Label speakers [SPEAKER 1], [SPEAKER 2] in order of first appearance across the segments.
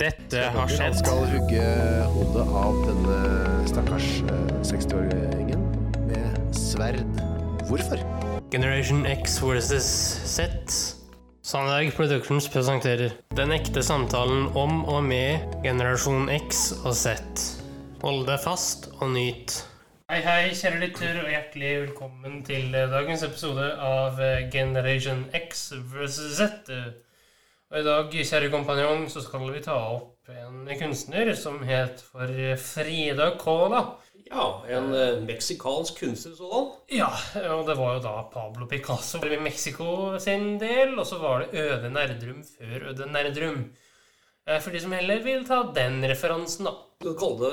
[SPEAKER 1] Dette har
[SPEAKER 2] Han
[SPEAKER 1] skjedd.
[SPEAKER 2] skal hugge hodet av denne stakkars eh, 60-åringen med sverd. Hvorfor?
[SPEAKER 1] Generation X versus Z. Sandberg Productions presenterer Den ekte samtalen om og med generasjon X og Z. Hold deg fast og nyt. Hei, hei, kjære lytter, og hjertelig velkommen til eh, dagens episode av eh, Generation X versus Z. Og i dag, kjære kompanjong, så skal vi ta opp en kunstner som het for Frida Cola.
[SPEAKER 3] Ja, en eh, meksikansk kunstner sådan.
[SPEAKER 1] Ja, og det var jo da Pablo Picasso i Mexico sin del, og så var det Øde Nerdrum før Øde Nerdrum. Eh, For de som heller vil ta den referansen, da.
[SPEAKER 3] Du kalte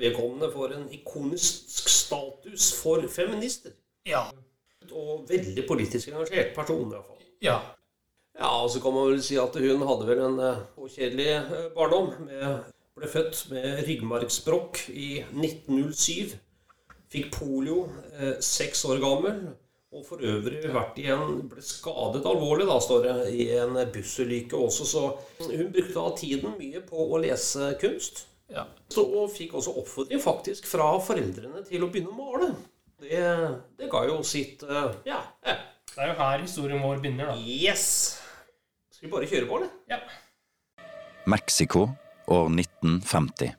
[SPEAKER 3] vedkommende for en ikonisk status for feminister.
[SPEAKER 1] Ja.
[SPEAKER 3] Og veldig politisk engasjert person, i hvert fall.
[SPEAKER 1] Ja.
[SPEAKER 3] Ja, og så kan man vel si at hun hadde vel en eh, kjedelig eh, barndom. Med, ble født med ryggmargsbrokk i 1907. Fikk polio eh, seks år gammel. Og for øvrig vært i en, ble skadet alvorlig, da, står det, i en bussulykke også. Så hun brukte da tiden mye på å lese kunst.
[SPEAKER 1] ja.
[SPEAKER 3] Så, og fikk også oppfordring faktisk fra foreldrene til å begynne å male. Det, det ga jo sitt uh, Ja.
[SPEAKER 1] Det er jo her historien vår begynner, da.
[SPEAKER 3] Yes! Skal vi bare kjøre på, eller?
[SPEAKER 1] Ja.
[SPEAKER 4] Mexico år 1950.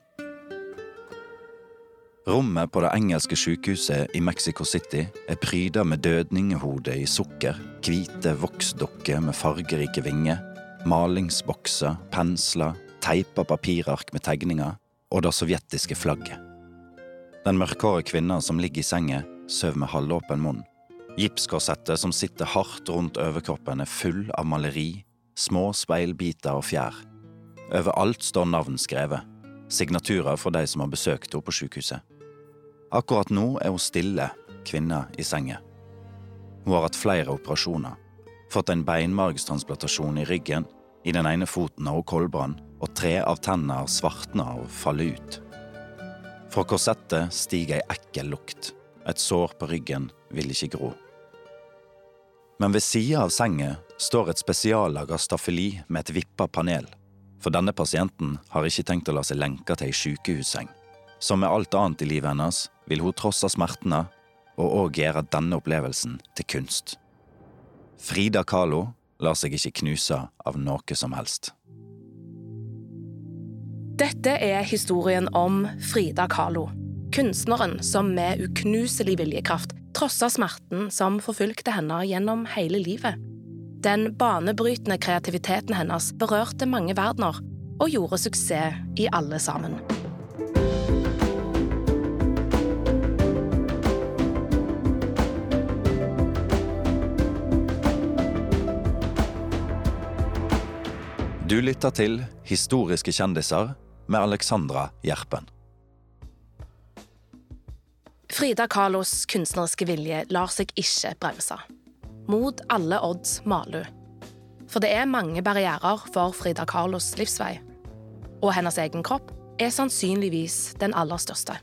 [SPEAKER 4] Rommet på det engelske sykehuset i Mexico City er pryda med dødningehode i sukker, hvite voksdokker med fargerike vinger, malingsbokser, pensler, teipa papirark med tegninger og det sovjetiske flagget. Den mørkhåre kvinna som ligger i senga, sover med halvåpen munn. Gipskorsettet som sitter hardt rundt overkroppen, er full av maleri, små speilbiter og fjær. Overalt står navn skrevet, signaturer fra de som har besøkt henne på sykehuset. Akkurat nå er hun stille, kvinna i senga. Hun har hatt flere operasjoner, fått en beinmargstransplantasjon i ryggen, i den ene foten har hun koldbrann, og tre av tennene har svartna og faller ut. Fra korsettet stiger ei ekkel lukt, et sår på ryggen vil ikke gro. Men ved sida av senga står et spesiallaga staffeli med et vippa panel. For denne pasienten har ikke tenkt å la seg lenke til ei sykehusseng. Som med alt annet i livet hennes vil hun trosse smertene og òg gjøre denne opplevelsen til kunst. Frida Kahlo lar seg ikke knuse av noe som helst.
[SPEAKER 5] Dette er historien om Frida Kahlo. Kunstneren som med uknuselig viljekraft trossa smerten som forfulgte henne gjennom hele livet. Den banebrytende kreativiteten hennes berørte mange verdener og gjorde suksess i alle sammen.
[SPEAKER 4] Du lytter til Historiske kjendiser med Alexandra Gjerpen.
[SPEAKER 5] Frida Kahlos kunstneriske vilje lar seg ikke bremse. Mot alle odds maler hun. For det er mange barrierer for Frida Kahlos livsvei. Og hennes egen kropp er sannsynligvis den aller største.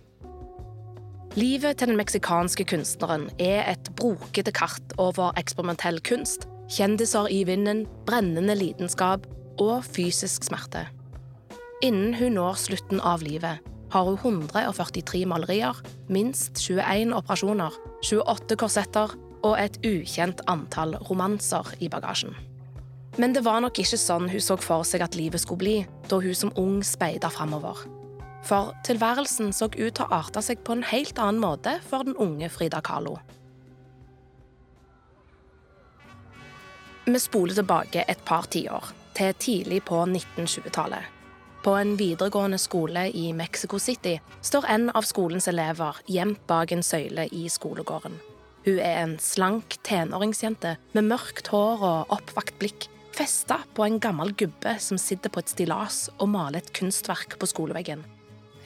[SPEAKER 5] Livet til den meksikanske kunstneren er et brokete kart over eksperimentell kunst, kjendiser i vinden, brennende lidenskap og fysisk smerte. Innen hun når slutten av livet, har hun 143 malerier, minst 21 operasjoner, 28 korsetter og et ukjent antall romanser i bagasjen. Men det var nok ikke sånn hun så for seg at livet skulle bli da hun som ung speida framover. For tilværelsen så ut til å arte seg på en helt annen måte for den unge Frida Kahlo. Vi spoler tilbake et par tiår, til tidlig på 1920-tallet. På en videregående skole i Mexico City står en av skolens elever gjemt bak en søyle i skolegården. Hun er en slank tenåringsjente med mørkt hår og oppvakt blikk, festa på en gammel gubbe som sitter på et stillas og maler et kunstverk på skoleveggen.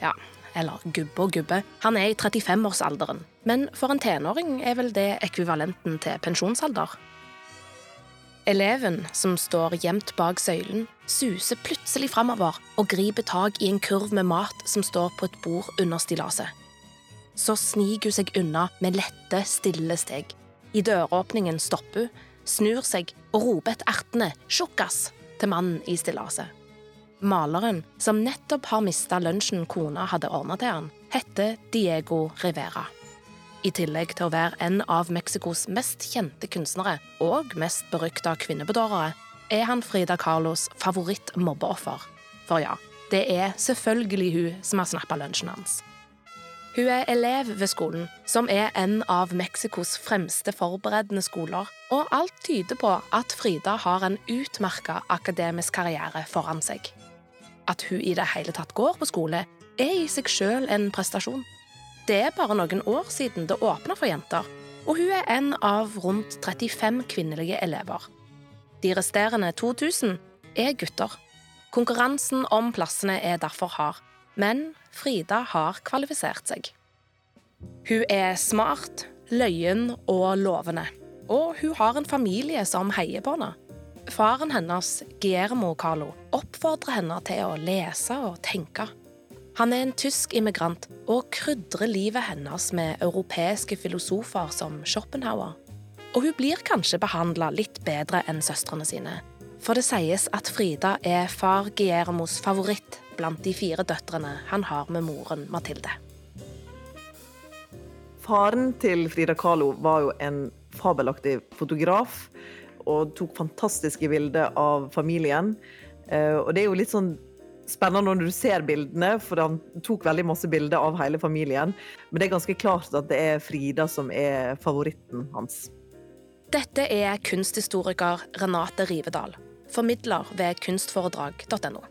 [SPEAKER 5] Ja, eller gubbe og gubbe. Han er i 35-årsalderen, men for en tenåring er vel det ekvivalenten til pensjonsalder. Eleven, som står gjemt bak søylen, suser plutselig framover og griper tak i en kurv med mat som står på et bord under stillaset. Så sniker hun seg unna med lette, stille steg. I døråpningen stopper hun, snur seg og roper et ertende 'tjukkas' til mannen i stillaset. Maleren, som nettopp har mista lunsjen kona hadde ordna til han, heter Diego Rivera. I tillegg til å være en av Mexicos mest kjente kunstnere og mest berykta kvinnebedårere, er han Frida Carlos favoritt-mobbeoffer. For ja, det er selvfølgelig hun som har snappa lunsjen hans. Hun er elev ved skolen, som er en av Mexicos fremste forberedende skoler, og alt tyder på at Frida har en utmerka akademisk karriere foran seg. At hun i det hele tatt går på skole, er i seg sjøl en prestasjon. Det er bare noen år siden det åpna for jenter, og hun er en av rundt 35 kvinnelige elever. De resterende 2000 er gutter. Konkurransen om plassene er derfor hard, men Frida har kvalifisert seg. Hun er smart, løyen og lovende. Og hun har en familie som heier på henne. Faren hennes, Guillermo Carlo, oppfordrer henne til å lese og tenke. Han er en tysk immigrant og krydrer livet hennes med europeiske filosofer som Schopenhauer. Og hun blir kanskje behandla litt bedre enn søstrene sine. For det sies at Frida er far Guillermos favoritt blant de fire døtrene han har med moren Mathilde.
[SPEAKER 6] Faren til Frida Kahlo var jo en fabelaktig fotograf og tok fantastiske bilder av familien. Eh, og det er jo litt sånn spennende når du ser bildene, for han tok veldig masse bilder av hele familien. Men det er ganske klart at det er Frida som er favoritten hans.
[SPEAKER 5] Dette er kunsthistoriker Renate Rivedal, formidler ved kunstforedrag.no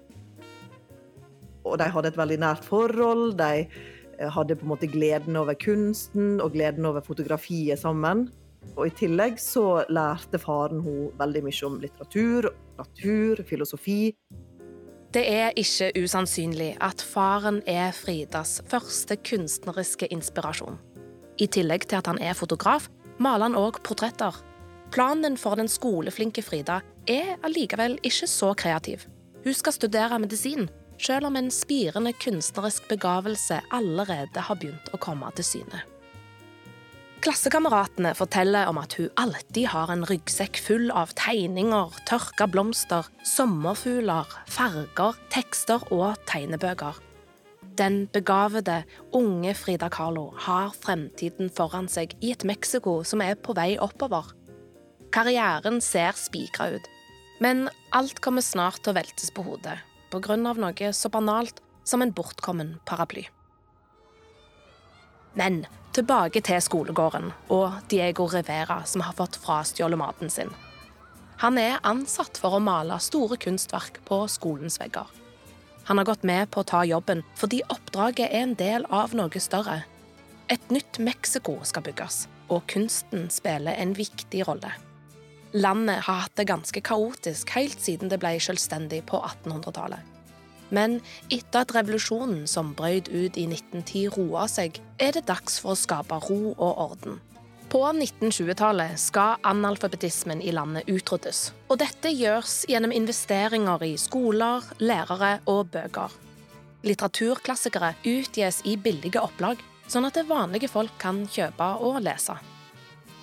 [SPEAKER 6] og de hadde et veldig nært forhold. De eh, hadde på en måte gleden over kunsten og gleden over fotografiet sammen. Og I tillegg så lærte faren hun veldig mye om litteratur, natur, filosofi.
[SPEAKER 5] Det er ikke usannsynlig at faren er Fridas første kunstneriske inspirasjon. I tillegg til at han er fotograf, maler han òg portretter. Planen for den skoleflinke Frida er allikevel ikke så kreativ. Hun skal studere medisin, selv om en spirende kunstnerisk begavelse allerede har begynt å komme til syne. Klassekameratene forteller om at hun alltid har en ryggsekk full av tegninger, tørka blomster, sommerfugler, farger, tekster og tegnebøker. Den begavede, unge Frida Kahlo har fremtiden foran seg i et Mexico som er på vei oppover. Karrieren ser spikra ut, men alt kommer snart til å veltes på hodet pga. noe så banalt som en bortkommen paraply. Men tilbake til skolegården og Diego Rivera, som har fått frastjålet maten sin. Han er ansatt for å male store kunstverk på skolens vegger. Han har gått med på å ta jobben fordi oppdraget er en del av noe større. Et nytt Mexico skal bygges, og kunsten spiller en viktig rolle. Landet har hatt det ganske kaotisk helt siden det ble selvstendig på 1800-tallet. Men etter at revolusjonen som brøt ut i 1910 roa seg, er det dags for å skape ro og orden. På 1920-tallet skal analfabetismen i landet utryddes. Og dette gjøres gjennom investeringer i skoler, lærere og bøker. Litteraturklassikere utgis i billige opplag, sånn at det vanlige folk kan kjøpe og lese.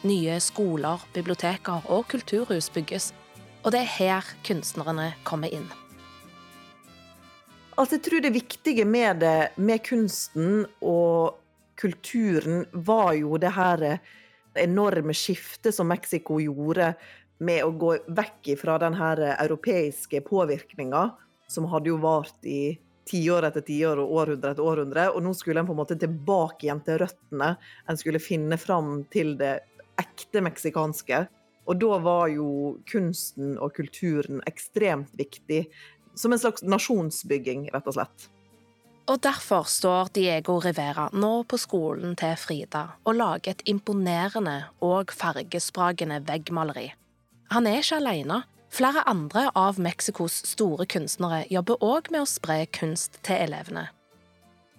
[SPEAKER 5] Nye skoler, biblioteker og kulturhus bygges. Og det er her kunstnerne kommer inn.
[SPEAKER 6] Altså, jeg tror det viktige med, det, med kunsten og kulturen var jo det her enorme skiftet som Mexico gjorde med å gå vekk fra den her europeiske påvirkninga, som hadde jo vart i tiår etter tiår og århundre etter århundre. Og nå skulle en på en måte tilbake igjen til røttene. En skulle finne fram til det ekte meksikanske. Og da var jo kunsten og kulturen ekstremt viktig. Som en slags nasjonsbygging, rett og slett.
[SPEAKER 5] Og derfor står Diego Rivera nå på skolen til Frida og lager et imponerende og fargesprakende veggmaleri. Han er ikke alene. Flere andre av Mexicos store kunstnere jobber òg med å spre kunst til elevene.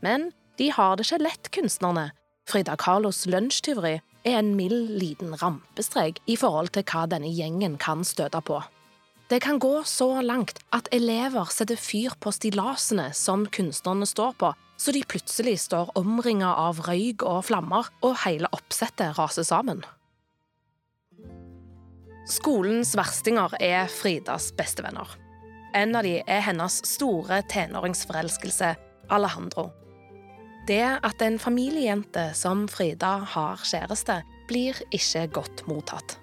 [SPEAKER 5] Men de har det ikke lett, kunstnerne. Frida Carlos lunsjtyveri er en mild liten rampestrek i forhold til hva denne gjengen kan støte på. Det kan gå så langt at elever setter fyr på stillasene som kunstnerne står på, så de plutselig står omringa av røyk og flammer, og hele oppsettet raser sammen. Skolens verstinger er Fridas bestevenner. En av de er hennes store tenåringsforelskelse, Alejandro. Det at en familiejente som Frida har kjæreste, blir ikke godt mottatt.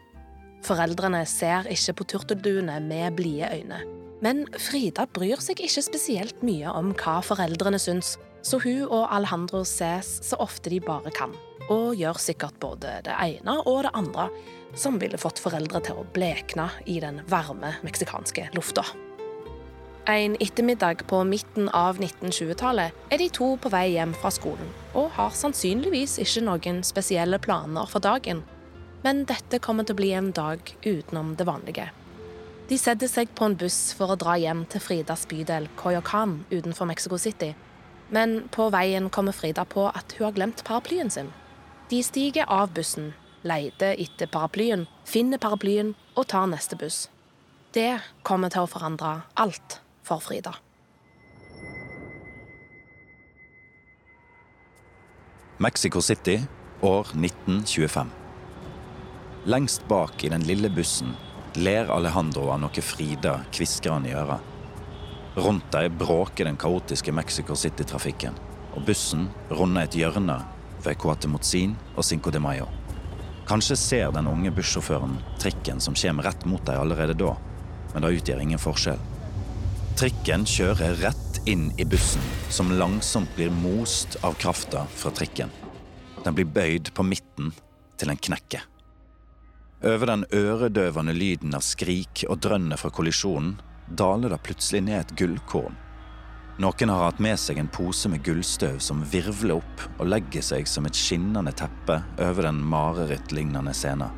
[SPEAKER 5] Foreldrene ser ikke på turtelduene med blide øyne. Men Frida bryr seg ikke spesielt mye om hva foreldrene syns, så hun og Alejandro ses så ofte de bare kan, og gjør sikkert både det ene og det andre, som ville fått foreldre til å blekne i den varme meksikanske lufta. En ettermiddag på midten av 1920-tallet er de to på vei hjem fra skolen, og har sannsynligvis ikke noen spesielle planer for dagen. Men dette kommer til å bli en dag utenom det vanlige. De setter seg på en buss for å dra hjem til Fridas bydel Coyocan utenfor Mexico City. Men på veien kommer Frida på at hun har glemt paraplyen sin. De stiger av bussen, leter etter paraplyen, finner paraplyen og tar neste buss. Det kommer til å forandre alt for Frida.
[SPEAKER 4] Mexico City, år 1925. Lengst bak i den lille bussen ler Alejandro av noe Frida kvisker han i øret. Rundt dem bråker den kaotiske Mexico City-trafikken, og bussen runder et hjørne ved Coatemozin og Cinco de Mayo. Kanskje ser den unge bussjåføren trikken som kommer rett mot dem allerede da, men det utgjør ingen forskjell. Trikken kjører rett inn i bussen, som langsomt blir most av krafta fra trikken. Den blir bøyd på midten til den knekker. Over den øredøvende lyden av skrik og drønnet fra kollisjonen daler det plutselig ned et gullkorn. Noen har hatt med seg en pose med gullstøv som virvler opp og legger seg som et skinnende teppe over den marerittlignende scenen.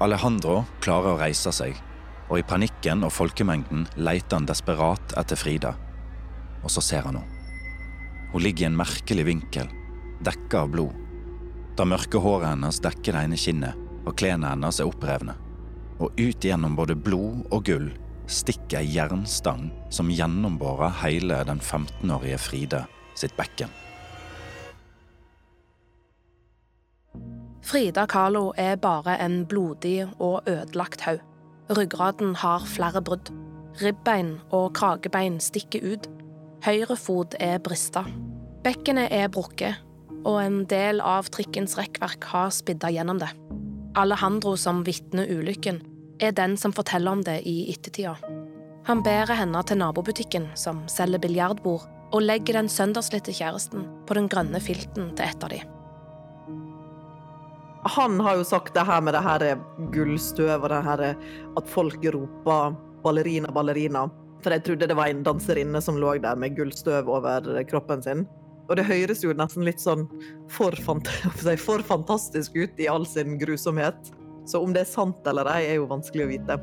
[SPEAKER 4] Alejandro klarer å reise seg, og i panikken og folkemengden leter han desperat etter Frida. Og så ser han henne. Hun ligger i en merkelig vinkel, dekka av blod. Det mørke håret hennes dekker det ene kinnet, og klærne hennes er opprevne. Og ut gjennom både blod og gull stikker ei jernstang som gjennombårer hele den 15-årige Fride sitt bekken.
[SPEAKER 5] Frida Kahlo er bare en blodig og ødelagt haug. Ryggraden har flere brudd. Ribbein og kragebein stikker ut. Høyre fot er brista. Bekkenet er brukket, og en del av trikkens rekkverk har spidda gjennom det. Alejandro som vitner ulykken, er den som forteller om det i ettertida. Han bærer henne til nabobutikken, som selger biljardbord, og legger den søndagslitte kjæresten på den grønne filten til et av de.
[SPEAKER 6] Han har jo sagt det her med det her gullstøv og det her at folk roper 'ballerina, ballerina'. For jeg trodde det var en danserinne som lå der med gullstøv over kroppen sin. Og det høres jo nesten litt sånn for, fant for fantastisk ut i all sin grusomhet. Så om det er sant eller ei, er jo vanskelig å vite.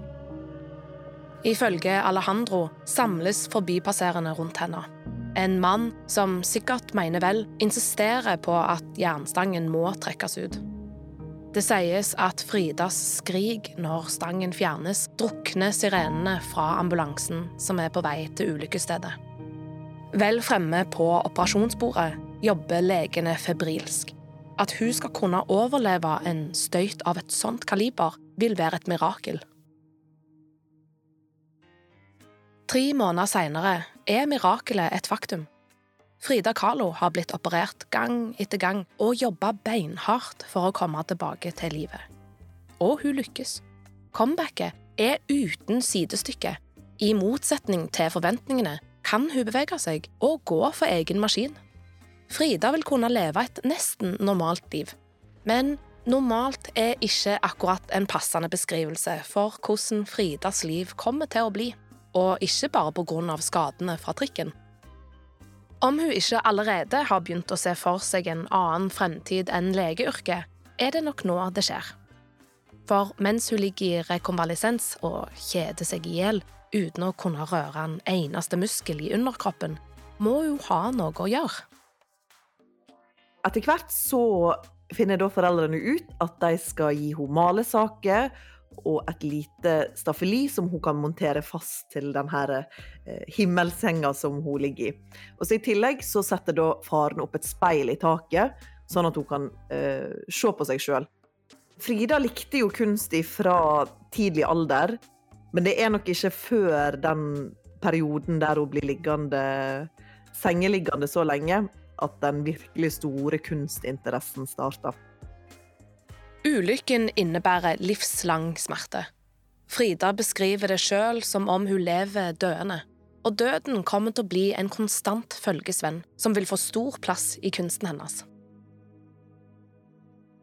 [SPEAKER 5] Ifølge Alejandro samles forbipasserende rundt henne. En mann som sikkert mener vel, insisterer på at jernstangen må trekkes ut. Det sies at Fridas skrik når stangen fjernes, drukner sirenene fra ambulansen som er på vei til ulykkesstedet. Vel fremme på operasjonsbordet jobber legene febrilsk. At hun skal kunne overleve en støyt av et sånt kaliber, vil være et mirakel. Tre måneder seinere er mirakelet et faktum. Frida Kahlo har blitt operert gang etter gang og jobba beinhardt for å komme tilbake til livet. Og hun lykkes. Comebacket er uten sidestykke. I motsetning til forventningene kan hun bevege seg og gå for egen maskin. Frida vil kunne leve et nesten normalt liv. Men normalt er ikke akkurat en passende beskrivelse for hvordan Fridas liv kommer til å bli, og ikke bare pga. skadene fra trikken. Om hun ikke allerede har begynt å se for seg en annen fremtid enn legeyrket, er det nok nå det skjer. For mens hun ligger i rekonvalesens og kjeder seg i hjel uten å kunne røre en eneste muskel i underkroppen, må hun ha noe å gjøre.
[SPEAKER 6] Etter hvert så finner da foreldrene ut at de skal gi henne malesaker og et lite staffeli som hun kan montere fast til denne eh, himmelsenga som hun ligger i. Og så I tillegg så setter da faren opp et speil i taket, sånn at hun kan eh, se på seg sjøl. Frida likte jo kunst fra tidlig alder, Men det er nok ikke før den perioden der hun blir liggende, sengeliggende så lenge, at den virkelig store kunstinteressen starter.
[SPEAKER 5] Ulykken innebærer livslang smerte. Frida beskriver det sjøl som om hun lever døende. Og døden kommer til å bli en konstant følgesvenn som vil få stor plass i kunsten hennes.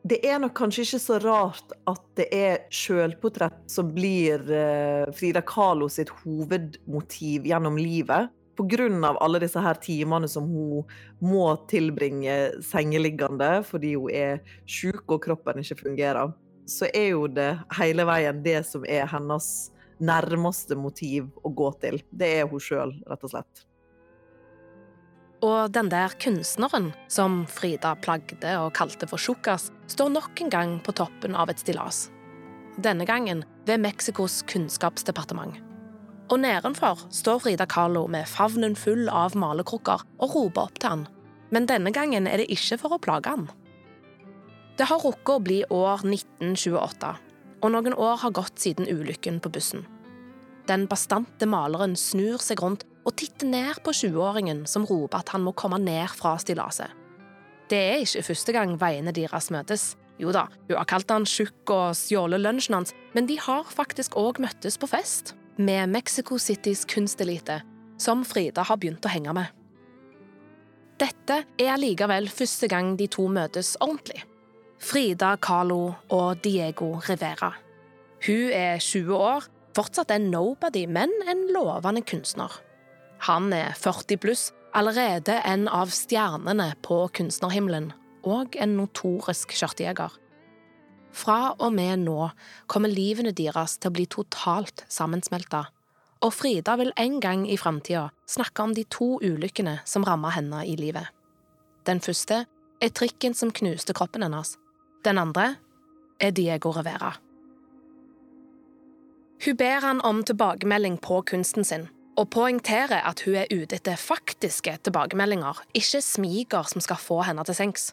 [SPEAKER 6] Det er nok kanskje ikke så rart at det er sjølportrett som blir eh, Frida Kahlo sitt hovedmotiv gjennom livet. Av alle disse her timene som hun må tilbringe sengeliggende fordi hun er sjuk og kroppen ikke fungerer, så er jo det hele veien det som er hennes nærmeste motiv å gå til. Det er hun sjøl, rett og slett.
[SPEAKER 5] Og den der kunstneren, som Frida plagde og kalte for tjukkas, står nok en gang på toppen av et stillas. Denne gangen ved Mexicos kunnskapsdepartement. Og nedenfor står Frida Kahlo med favnen full av malekrukker og roper opp til han. Men denne gangen er det ikke for å plage han. Det har rukket å bli år 1928, og noen år har gått siden ulykken på bussen. Den bastante maleren snur seg rundt og titter ned på 20-åringen som roper at han må komme ned fra stillaset. Det er ikke første gang veiene deres møtes. Jo da, hun har kalt han tjukk og stjålet lunsjen hans, men de har faktisk òg møttes på fest. Med Mexico Citys kunstelite, som Frida har begynt å henge med. Dette er allikevel første gang de to møtes ordentlig. Frida Kahlo og Diego Rivera. Hun er 20 år, fortsatt en nobody, men en lovende kunstner. Han er 40 pluss, allerede en av stjernene på kunstnerhimmelen, og en notorisk skjørtejeger. Fra og med nå kommer livene deres til å bli totalt sammensmelta, og Frida vil en gang i framtida snakke om de to ulykkene som ramma henne i livet. Den første er trikken som knuste kroppen hennes. Den andre er Diego Rivera. Hun ber han om tilbakemelding på kunsten sin, og poengterer at hun er ute etter faktiske tilbakemeldinger, ikke smiger som skal få henne til sengs.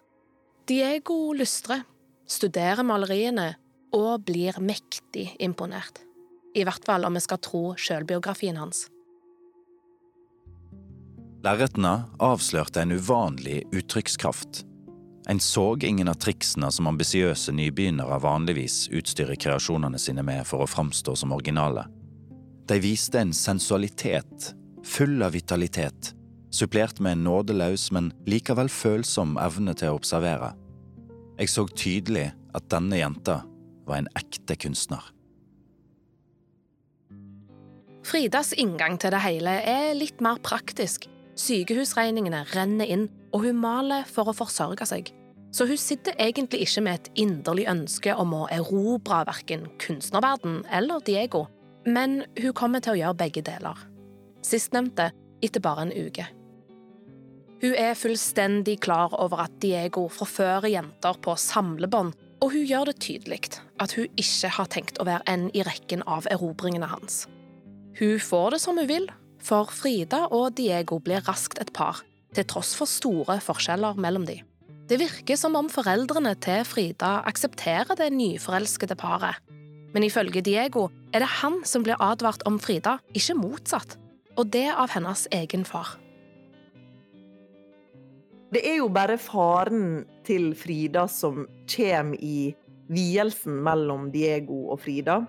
[SPEAKER 5] Diego lystrer, studerer maleriene og blir mektig imponert. I hvert fall om vi skal tro sjølbiografien hans.
[SPEAKER 4] Lerretene avslørte en uvanlig uttrykkskraft. En så ingen av triksene som ambisiøse nybegynnere vanligvis utstyrer kreasjonene sine med for å framstå som originale. De viste en sensualitet, full av vitalitet, supplert med en nådeløs, men likevel følsom evne til å observere. Jeg så tydelig at denne jenta var en ekte kunstner.
[SPEAKER 5] Fridas inngang til det hele er litt mer praktisk. Sykehusregningene renner inn, og hun maler for å forsørge seg. Så hun sitter egentlig ikke med et inderlig ønske om å erobre verken kunstnerverden eller Diego, men hun kommer til å gjøre begge deler. Sistnevnte etter bare en uke. Hun er fullstendig klar over at Diego forfører jenter på samlebånd, og hun gjør det tydelig at hun ikke har tenkt å være en i rekken av erobringene hans. Hun får det som hun vil, for Frida og Diego blir raskt et par, til tross for store forskjeller mellom de. Det virker som om foreldrene til Frida aksepterer det nyforelskede paret, men ifølge Diego er det han som blir advart om Frida, ikke motsatt. Og det av hennes egen far.
[SPEAKER 6] Det er jo bare faren til Frida som kommer i vielsen mellom Diego og Frida.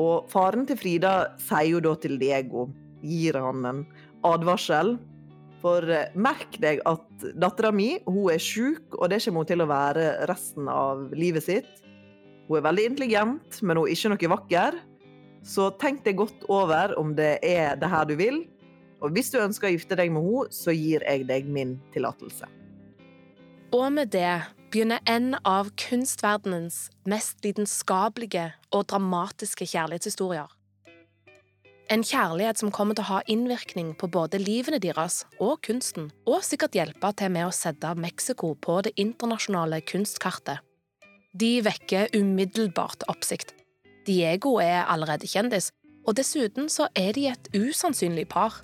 [SPEAKER 6] Og faren til Frida sier jo da til Diego, gir han en advarsel. For eh, merk deg at dattera mi hun er sjuk, og det kommer hun til å være resten av livet sitt. Hun er veldig intelligent, men hun er ikke noe vakker. Så tenk deg godt over om det er det her du vil. Og hvis du ønsker å gifte deg med henne, så gir jeg deg min tillatelse.
[SPEAKER 5] Og med det begynner en av kunstverdenens mest lidenskapelige og dramatiske kjærlighetshistorier. En kjærlighet som kommer til å ha innvirkning på både livene deres og kunsten, og sikkert hjelpe til med å sette Mexico på det internasjonale kunstkartet. De vekker umiddelbart oppsikt. Diego er allerede kjendis, og dessuten så er de et usannsynlig par.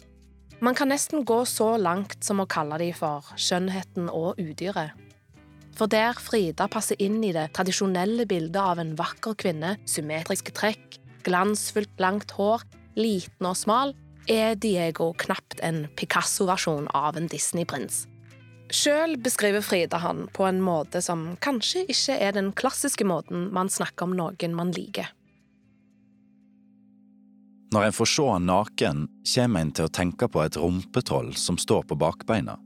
[SPEAKER 5] Man kan nesten gå så langt som å kalle de for skjønnheten og udyret. For der Frida passer inn i det tradisjonelle bildet av en vakker kvinne, symmetriske trekk, glansfullt langt hår, liten og smal, er Diego knapt en Picasso-versjon av en Disney-prins. Sjøl beskriver Frida han på en måte som kanskje ikke er den klassiske måten man snakker om noen man liker.
[SPEAKER 4] Når en får se han naken, kommer en til å tenke på et rumpetroll som står på bakbeina.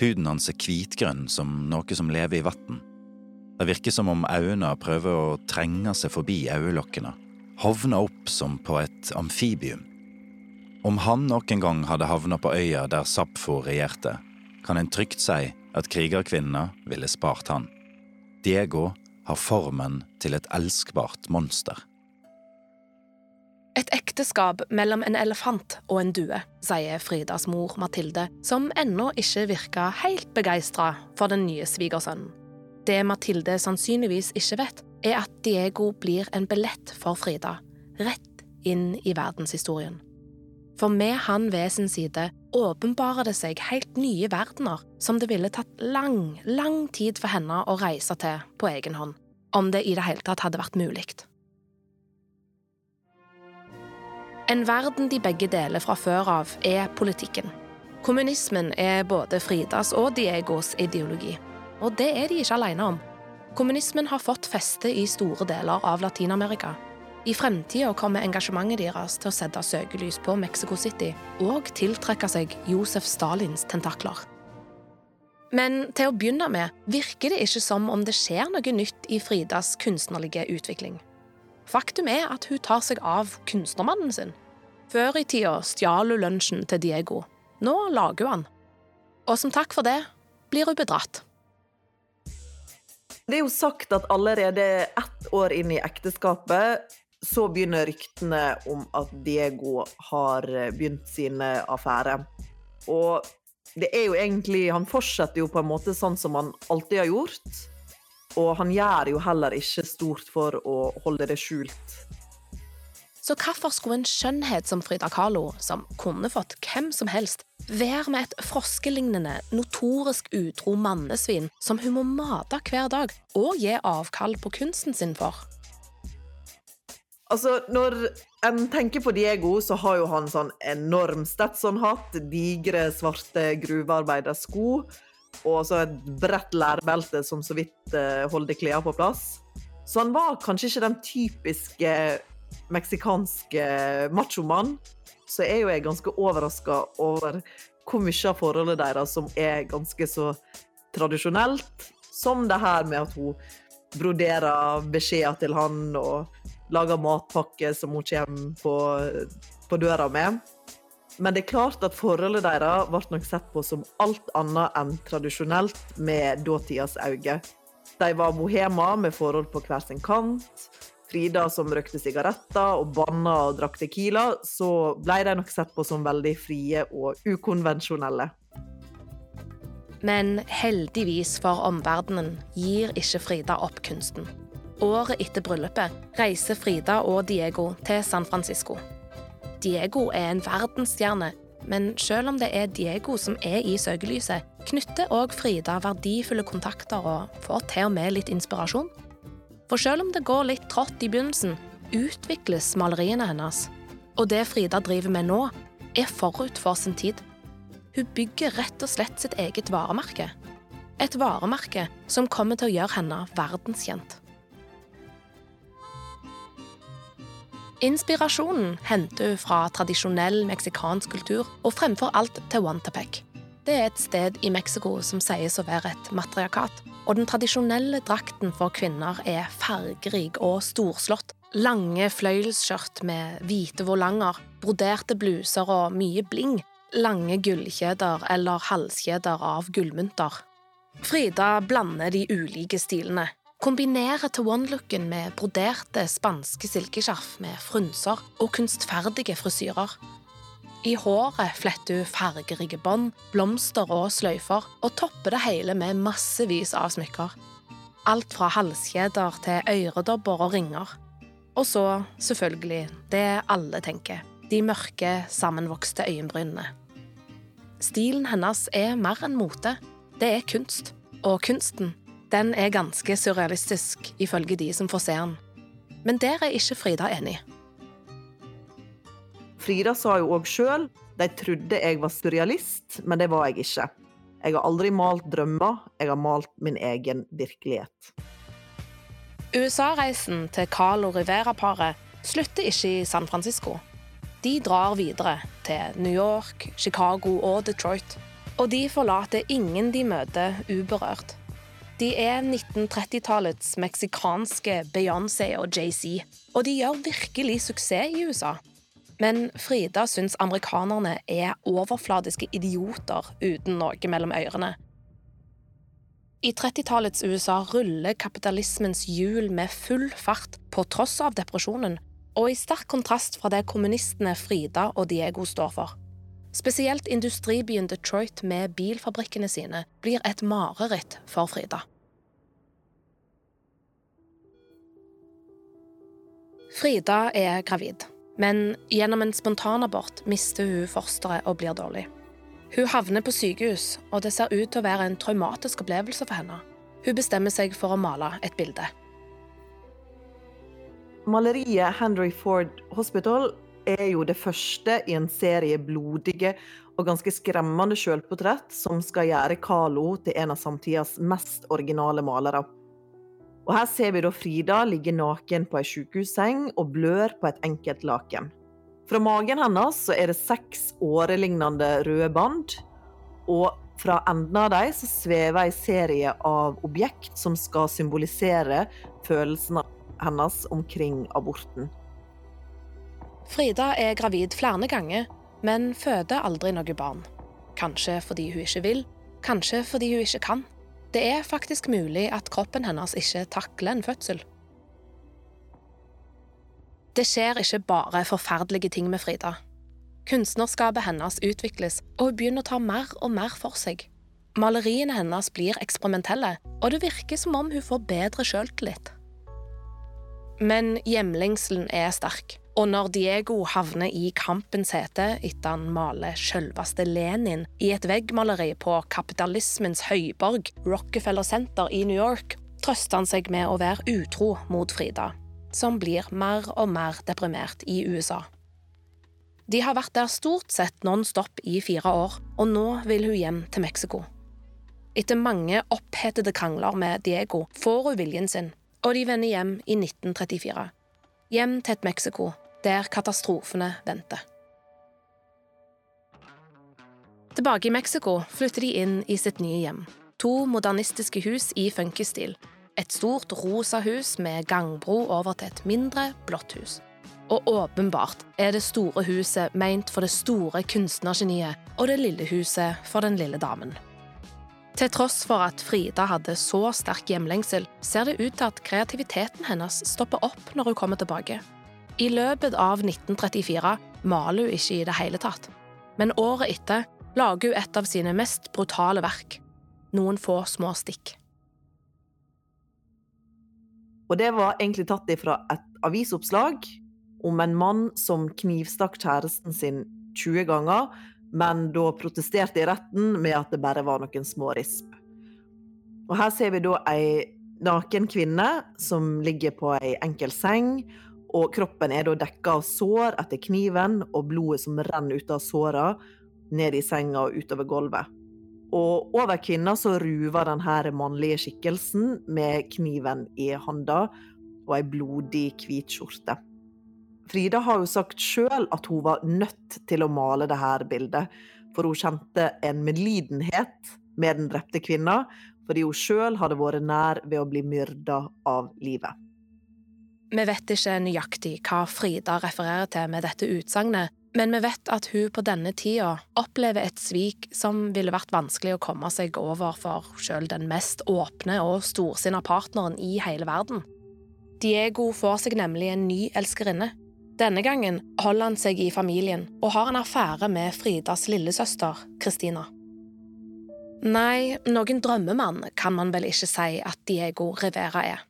[SPEAKER 4] Huden hans er hvitgrønn som noe som lever i vann. Det virker som om øynene prøver å trenge seg forbi øyelokkene, hovne opp som på et amfibium. Om han noen gang hadde havna på øya der Sapfo regjerte, kan en trygt si at krigerkvinnene ville spart han. Diego har formen til et elskbart monster.
[SPEAKER 5] Et ekteskap mellom en elefant og en due, sier Fridas mor Mathilde, som ennå ikke virker helt begeistra for den nye svigersønnen. Det Mathilde sannsynligvis ikke vet, er at Diego blir en billett for Frida, rett inn i verdenshistorien. For med han ved sin side åpenbarer det seg helt nye verdener som det ville tatt lang, lang tid for henne å reise til på egen hånd, om det i det hele tatt hadde vært mulig. En verden de begge deler fra før av, er politikken. Kommunismen er både Fridas og Diegos ideologi, og det er de ikke alene om. Kommunismen har fått feste i store deler av Latin-Amerika. I fremtida kommer engasjementet deres til å sette søkelys på Mexico City og tiltrekke seg Josef Stalins tentakler. Men til å begynne med virker det ikke som om det skjer noe nytt i Fridas kunstnerlige utvikling. Faktum er at hun tar seg av kunstnermannen sin. Før i tida stjal hun lunsjen til Diego. Nå lager hun han. Og som takk for det blir hun bedratt.
[SPEAKER 6] Det er jo sagt at allerede ett år inn i ekteskapet så begynner ryktene om at Diego har begynt sine affærer. Og det er jo egentlig Han fortsetter jo på en måte sånn som han alltid har gjort. Og han gjør jo heller ikke stort for å holde det skjult.
[SPEAKER 5] Så hvorfor skulle en skjønnhet som Frida Kahlo, som kunne fått hvem som helst, være med et froskelignende, notorisk utro mannesvin som hun må mate hver dag og gi avkall på kunsten sin for?
[SPEAKER 6] Altså, når en tenker på Diego, så har jo han sånn enorm Stetson-hatt, digre, svarte gruvearbeidersko og så et bredt lærbelte som så vidt uh, holder klærne på plass. Så han var kanskje ikke den typiske meksikanske machomann. Så er jo jeg ganske overraska over hvor mye av forholdet deres som er ganske så tradisjonelt. Som det her med at hun broderer beskjeder til han og lager matpakke som hun kommer på, på døra med. Men det er klart at forholdet deres ble nok sett på som alt annet enn tradisjonelt med dåtidas øyne. De var bohemer med forhold på hver sin kant. Frida som røkte sigaretter og banna og drakk Tequila, så ble de nok sett på som veldig frie og ukonvensjonelle.
[SPEAKER 5] Men heldigvis for omverdenen gir ikke Frida opp kunsten. Året etter bryllupet reiser Frida og Diego til San Francisco. Diego er en verdensstjerne, men selv om det er Diego som er i søkelyset, knytter òg Frida verdifulle kontakter og får til og med litt inspirasjon. For selv om det går litt trått i begynnelsen, utvikles maleriene hennes. Og det Frida driver med nå, er forut for sin tid. Hun bygger rett og slett sitt eget varemerke. Et varemerke som kommer til å gjøre henne verdenskjent. Inspirasjonen henter hun fra tradisjonell meksikansk kultur og fremfor alt til Wantapec. Det er et sted i Mexico som sies å være et matriarkat, og den tradisjonelle drakten for kvinner er fargerik og storslått. Lange fløyelsskjørt med hvite volanger, broderte bluser og mye bling lange gullkjeder eller halskjeder av gullmynter. Frida blander de ulike stilene, kombinerer one-looken med broderte spanske silkeskjerf med frynser og kunstferdige frisyrer. I håret fletter hun fargerike bånd, blomster og sløyfer, og topper det hele med massevis av smykker. Alt fra halskjeder til øredobber og ringer. Og så, selvfølgelig, det alle tenker, de mørke, sammenvokste øyenbrynene. Stilen hennes er mer enn mote. Det er kunst. Og kunsten, den er ganske surrealistisk, ifølge de som får se den. Men der er ikke Frida enig.
[SPEAKER 6] Frida sa jo òg sjøl de trodde jeg var surrealist, men det var jeg ikke. Jeg har aldri malt drømmer, jeg har malt min egen virkelighet.
[SPEAKER 5] USA-reisen til Carlo Rivera-paret slutter ikke i San Francisco. De drar videre til New York, Chicago og Detroit. Og de forlater ingen de møter uberørt. De er 1930-tallets meksikanske Beyoncé og Jay-Z, og de gjør virkelig suksess i USA. Men Frida syns amerikanerne er overfladiske idioter uten noe mellom ørene. I 30-tallets USA ruller kapitalismens hjul med full fart på tross av depresjonen, og i sterk kontrast fra det kommunistene Frida og Diego står for. Spesielt industribyen Detroit med bilfabrikkene sine blir et mareritt for Frida. Frida er gravid, men gjennom en spontanabort mister hun fosteret og blir dårlig. Hun havner på sykehus, og det ser ut til å være en traumatisk opplevelse for henne. Hun bestemmer seg for å male et bilde.
[SPEAKER 6] Maleriet Henry Ford Hospital er jo det første i en serie blodige og ganske skremmende selvportrett som skal gjøre Carlo til en av samtidas mest originale malere. Og Her ser vi da Frida ligge naken på ei sykehusseng og blør på et enkelt laken. Fra magen hennes så er det seks årelignende røde bånd, og fra enden av dem svever en serie av objekt som skal symbolisere følelsene hennes omkring aborten.
[SPEAKER 5] Frida er gravid flere ganger, men føder aldri noe barn. Kanskje fordi hun ikke vil, kanskje fordi hun ikke kan. Det er faktisk mulig at kroppen hennes ikke takler en fødsel. Det skjer ikke bare forferdelige ting med Frida. Kunstnerskapet hennes utvikles, og hun begynner å ta mer og mer for seg. Maleriene hennes blir eksperimentelle, og det virker som om hun får bedre sjøltillit. Men hjemlengselen er sterk, og når Diego havner i kampens hete etter han maler selveste Lenin i et veggmaleri på kapitalismens høyborg, Rockefeller Center i New York, trøster han seg med å være utro mot Frida, som blir mer og mer deprimert i USA. De har vært der stort sett non stop i fire år, og nå vil hun hjem til Mexico. Etter mange opphetede krangler med Diego får hun viljen sin, og de vender hjem i 1934. Hjem til et Mexico der katastrofene venter. Tilbake i Mexico flytter de inn i sitt nye hjem. To modernistiske hus i funkisstil. Et stort rosa hus med gangbro over til et mindre, blått hus. Og åpenbart er det store huset meint for det store kunstnergeniet, og det lille huset for den lille damen. Til tross for at Frida hadde så sterk hjemlengsel, ser det ut til at kreativiteten hennes stopper opp når hun kommer tilbake. I løpet av 1934 maler hun ikke i det hele tatt. Men året etter lager hun et av sine mest brutale verk. Noen få små stikk.
[SPEAKER 6] Og det var egentlig tatt ifra et avisoppslag om en mann som knivstakk kjæresten sin 20 ganger, men da protesterte i retten med at det bare var noen små risp. Og her ser vi da ei naken kvinne som ligger på ei enkel seng, og kroppen er da dekka av sår etter kniven, og blodet som renner ut av såra, ned i senga og utover gulvet. Og over kvinna så ruver denne mannlige skikkelsen med kniven i handa og ei blodig, hvit skjorte. Frida har jo sagt sjøl at hun var nødt til å male dette bildet, for hun kjente en medlidenhet med den drepte kvinna, fordi hun sjøl hadde vært nær ved å bli myrda av livet.
[SPEAKER 5] Vi vet ikke nøyaktig hva Frida refererer til med dette utsagnet, men vi vet at hun på denne tida opplever et svik som ville vært vanskelig å komme seg over for sjøl den mest åpne og storsinna partneren i hele verden. Diego får seg nemlig en ny elskerinne. Denne gangen holder han seg i familien og har en affære med Fridas lillesøster, Christina. Nei, noen drømmemann kan man vel ikke si at Diego Rivera er.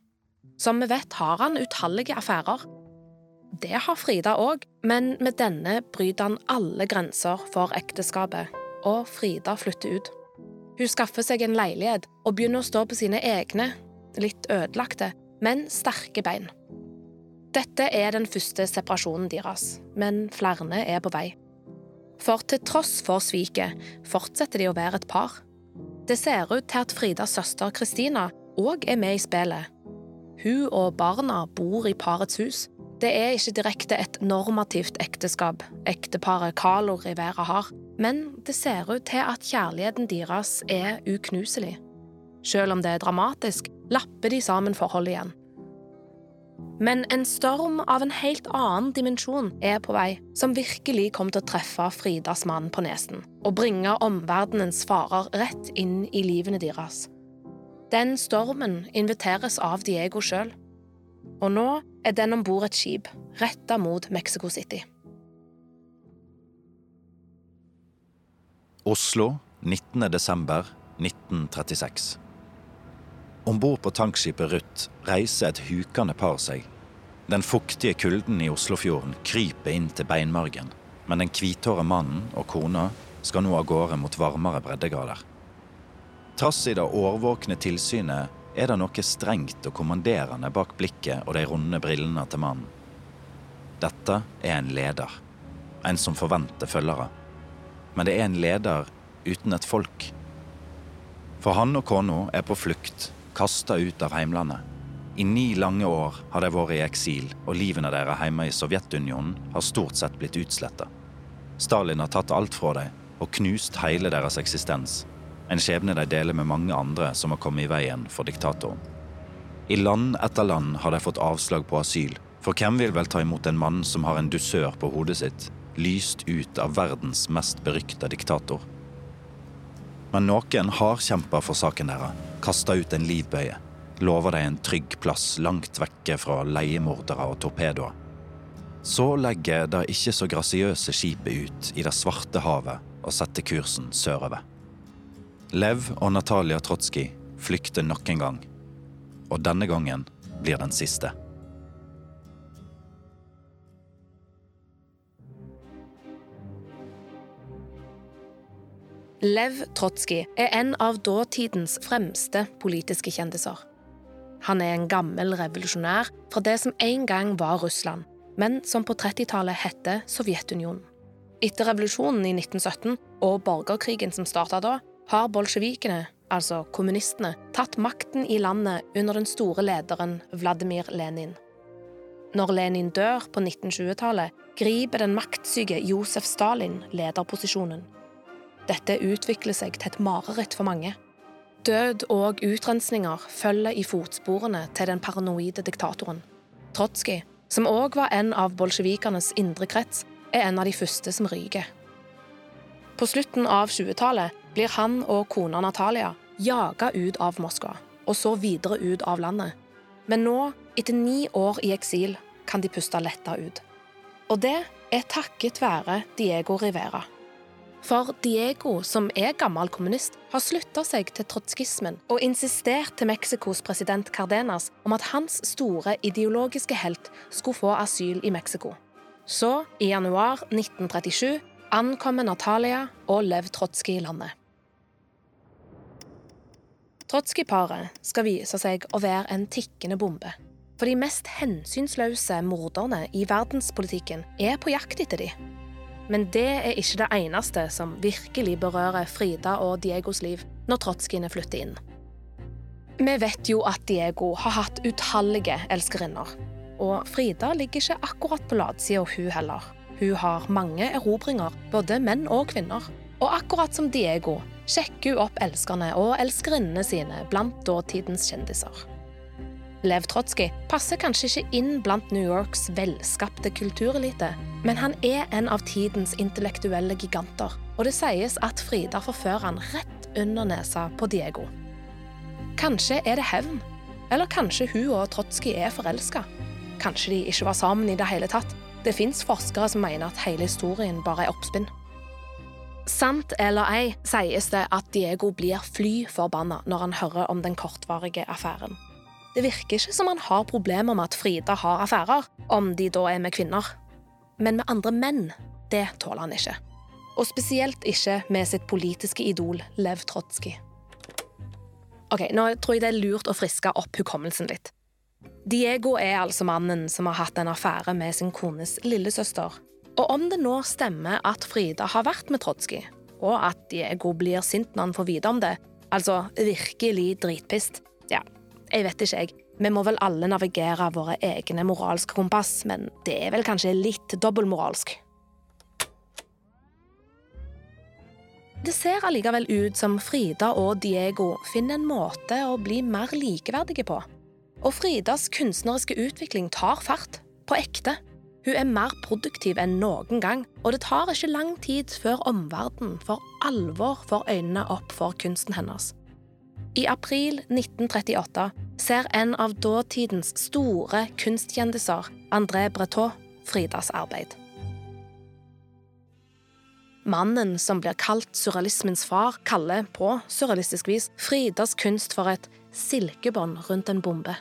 [SPEAKER 5] Som vi vet, har han utallige affærer. Det har Frida òg, men med denne bryter han alle grenser for ekteskapet, og Frida flytter ut. Hun skaffer seg en leilighet og begynner å stå på sine egne, litt ødelagte, men sterke bein. Dette er den første separasjonen deres, men flere er på vei. For til tross for sviket fortsetter de å være et par. Det ser ut til at Fridas søster Kristina òg er med i spillet. Hun og barna bor i parets hus. Det er ikke direkte et normativt ekteskap ekteparet Carlo Rivera har, men det ser ut til at kjærligheten deres er uknuselig. Selv om det er dramatisk, lapper de sammen forholdet igjen. Men en storm av en helt annen dimensjon er på vei, som virkelig kommer til å treffe Fridas mann på nesen og bringe omverdenens farer rett inn i livene deres. Den stormen inviteres av Diego sjøl, og nå er den om bord et skip retta mot Mexico City.
[SPEAKER 4] Oslo 19. desember 1936. Om bord på tankskipet Ruth reiser et hukende par seg. Den fuktige kulden i Oslofjorden kryper inn til beinmargen, men den hvithåra mannen og kona skal nå av gårde mot varmere breddegrader. Trass i det årvåkne tilsynet er det noe strengt og kommanderende bak blikket og de runde brillene til mannen. Dette er en leder, en som forventer følgere. Men det er en leder uten et folk. For han og kona er på flukt, kasta ut av heimlandet. I ni lange år har de vært i eksil, og livene deres hjemme i Sovjetunionen har stort sett blitt utsletta. Stalin har tatt alt fra dem og knust hele deres eksistens. En skjebne de deler med mange andre som har kommet i veien for diktatoren. I land etter land har de fått avslag på asyl, for hvem vil vel ta imot en mann som har en dusør på hodet sitt, lyst ut av verdens mest berykta diktator? Men noen har kjempa for saken deres, kasta ut en livbøye, lova dem en trygg plass langt vekke fra leiemordere og torpedoer. Så legger det ikke så grasiøse skipet ut i det svarte havet og setter kursen sørover. Lev og Natalia Trotskij flykter nok en gang, og denne gangen blir den siste.
[SPEAKER 5] Lev Trotskij er en av dåtidens fremste politiske kjendiser. Han er en gammel revolusjonær fra det som en gang var Russland, men som på 30-tallet hette Sovjetunionen. Etter revolusjonen i 1917 og borgerkrigen som starta da, har bolsjevikene, altså kommunistene, tatt makten i landet under den store lederen Vladimir Lenin. Når Lenin dør på 1920-tallet, griper den maktsyke Josef Stalin lederposisjonen. Dette utvikler seg til et mareritt for mange. Død og utrensninger følger i fotsporene til den paranoide diktatoren. Trotskij, som òg var en av bolsjevikenes indre krets, er en av de første som ryker. På slutten av 20-tallet blir han og kona Natalia jaga ut av Moskva, og så videre ut av landet. Men nå, etter ni år i eksil, kan de puste letta ut. Og det er takket være Diego Rivera. For Diego, som er gammel kommunist, har slutta seg til trotskismen og insistert til Mexicos president Cardenas om at hans store ideologiske helt skulle få asyl i Mexico. Så, i januar 1937, ankommer Natalia og Lev Trotskij landet. Trotskij-paret skal vise seg å være en tikkende bombe. For de mest hensynsløse morderne i verdenspolitikken er på jakt etter dem. Men det er ikke det eneste som virkelig berører Frida og Diegos liv når trotskijene flytter inn. Vi vet jo at Diego har hatt utallige elskerinner. Og Frida ligger ikke akkurat på latsida, hun heller. Hun har mange erobringer, både menn og kvinner. Og akkurat som Diego sjekker hun opp elskerne og elskerinnene sine blant dåtidens kjendiser. Lev Trotskij passer kanskje ikke inn blant New Yorks velskapte kulturelite, men han er en av tidens intellektuelle giganter, og det sies at Frida forfører han rett under nesa på Diego. Kanskje er det hevn, eller kanskje hun og Trotskij er forelska. Kanskje de ikke var sammen i det hele tatt. Det fins forskere som mener at hele historien bare er oppspinn. Sant eller ei sies det at Diego blir fly forbanna når han hører om den kortvarige affæren. Det virker ikke som han har problemer med at Frida har affærer, om de da er med kvinner. Men med andre menn, det tåler han ikke. Og spesielt ikke med sitt politiske idol Lev Trotskij. Ok, Nå tror jeg det er lurt å friske opp hukommelsen litt. Diego er altså mannen som har hatt en affære med sin kones lillesøster. Og om det nå stemmer at Frida har vært med Trotskij, og at Diego blir sint når han får vite om det, altså virkelig dritpist, ja, jeg vet ikke, jeg. Vi må vel alle navigere våre egne moralske kompass, men det er vel kanskje litt dobbeltmoralsk. Det ser allikevel ut som Frida og Diego finner en måte å bli mer likeverdige på. Og Fridas kunstneriske utvikling tar fart. På ekte. Hun er mer produktiv enn noen gang, og det tar ikke lang tid før omverdenen for alvor får øynene opp for kunsten hennes. I april 1938 ser en av dåtidens store kunstkjendiser, André Breton, Fridas arbeid. Mannen som blir kalt surrealismens far, kaller på surrealistisk vis Fridas kunst for et silkebånd rundt en bombe.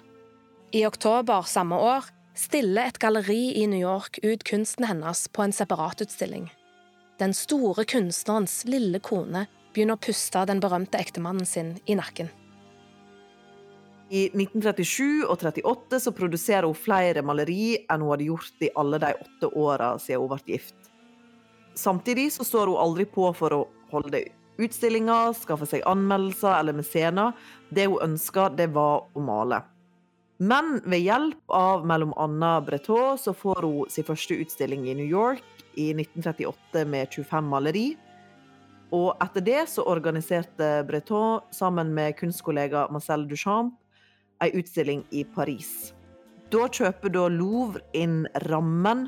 [SPEAKER 5] I oktober samme år stiller et galleri i New York ut kunsten hennes på en separatutstilling. Den store kunstnerens lille kone begynner å puste den berømte ektemannen sin i nakken.
[SPEAKER 6] I 1937 og 1938 så produserer hun flere maleri enn hun hadde gjort i alle de åtte åra siden hun ble gift. Samtidig så står hun aldri på for å holde utstillinger, skaffe seg anmeldelser eller mesener. Det hun ønska, det var å male. Men ved hjelp av bl.a. Breton så får hun sin første utstilling i New York i 1938 med 25 maleri. Og etter det så organiserte Breton sammen med kunstkollega Marcel Duchamp ei utstilling i Paris. Da kjøper da Louvre inn rammen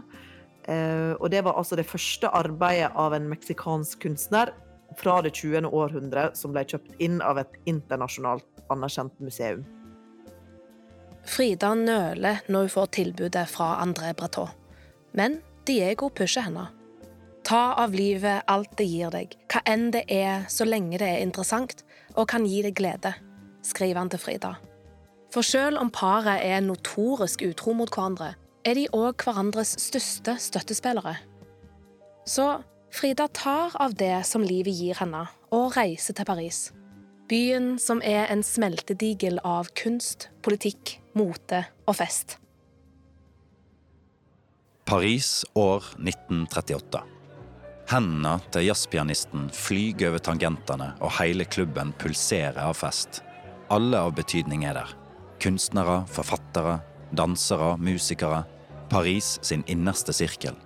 [SPEAKER 6] Eh, og det var altså det første arbeidet av en meksikansk kunstner fra det 20. århundre som ble kjøpt inn av et internasjonalt anerkjent museum.
[SPEAKER 5] Frida nøler når hun får tilbudet fra André Breton. Men Diego pusher henne. Ta av livet alt det gir deg, hva enn det er, så lenge det er interessant og kan gi deg glede, skriver han til Frida. For selv om paret er notorisk utro mot hverandre, er de òg hverandres største støttespillere. Så Frida tar av det som livet gir henne, og reiser til Paris. Byen som er en smeltedigel av kunst, politikk, mote og fest.
[SPEAKER 4] Paris år 1938. Hendene til jazzpianisten flyger over tangentene, og hele klubben pulserer av fest. Alle av betydning er der. Kunstnere, forfattere, dansere, musikere, Paris sin innerste sirkel.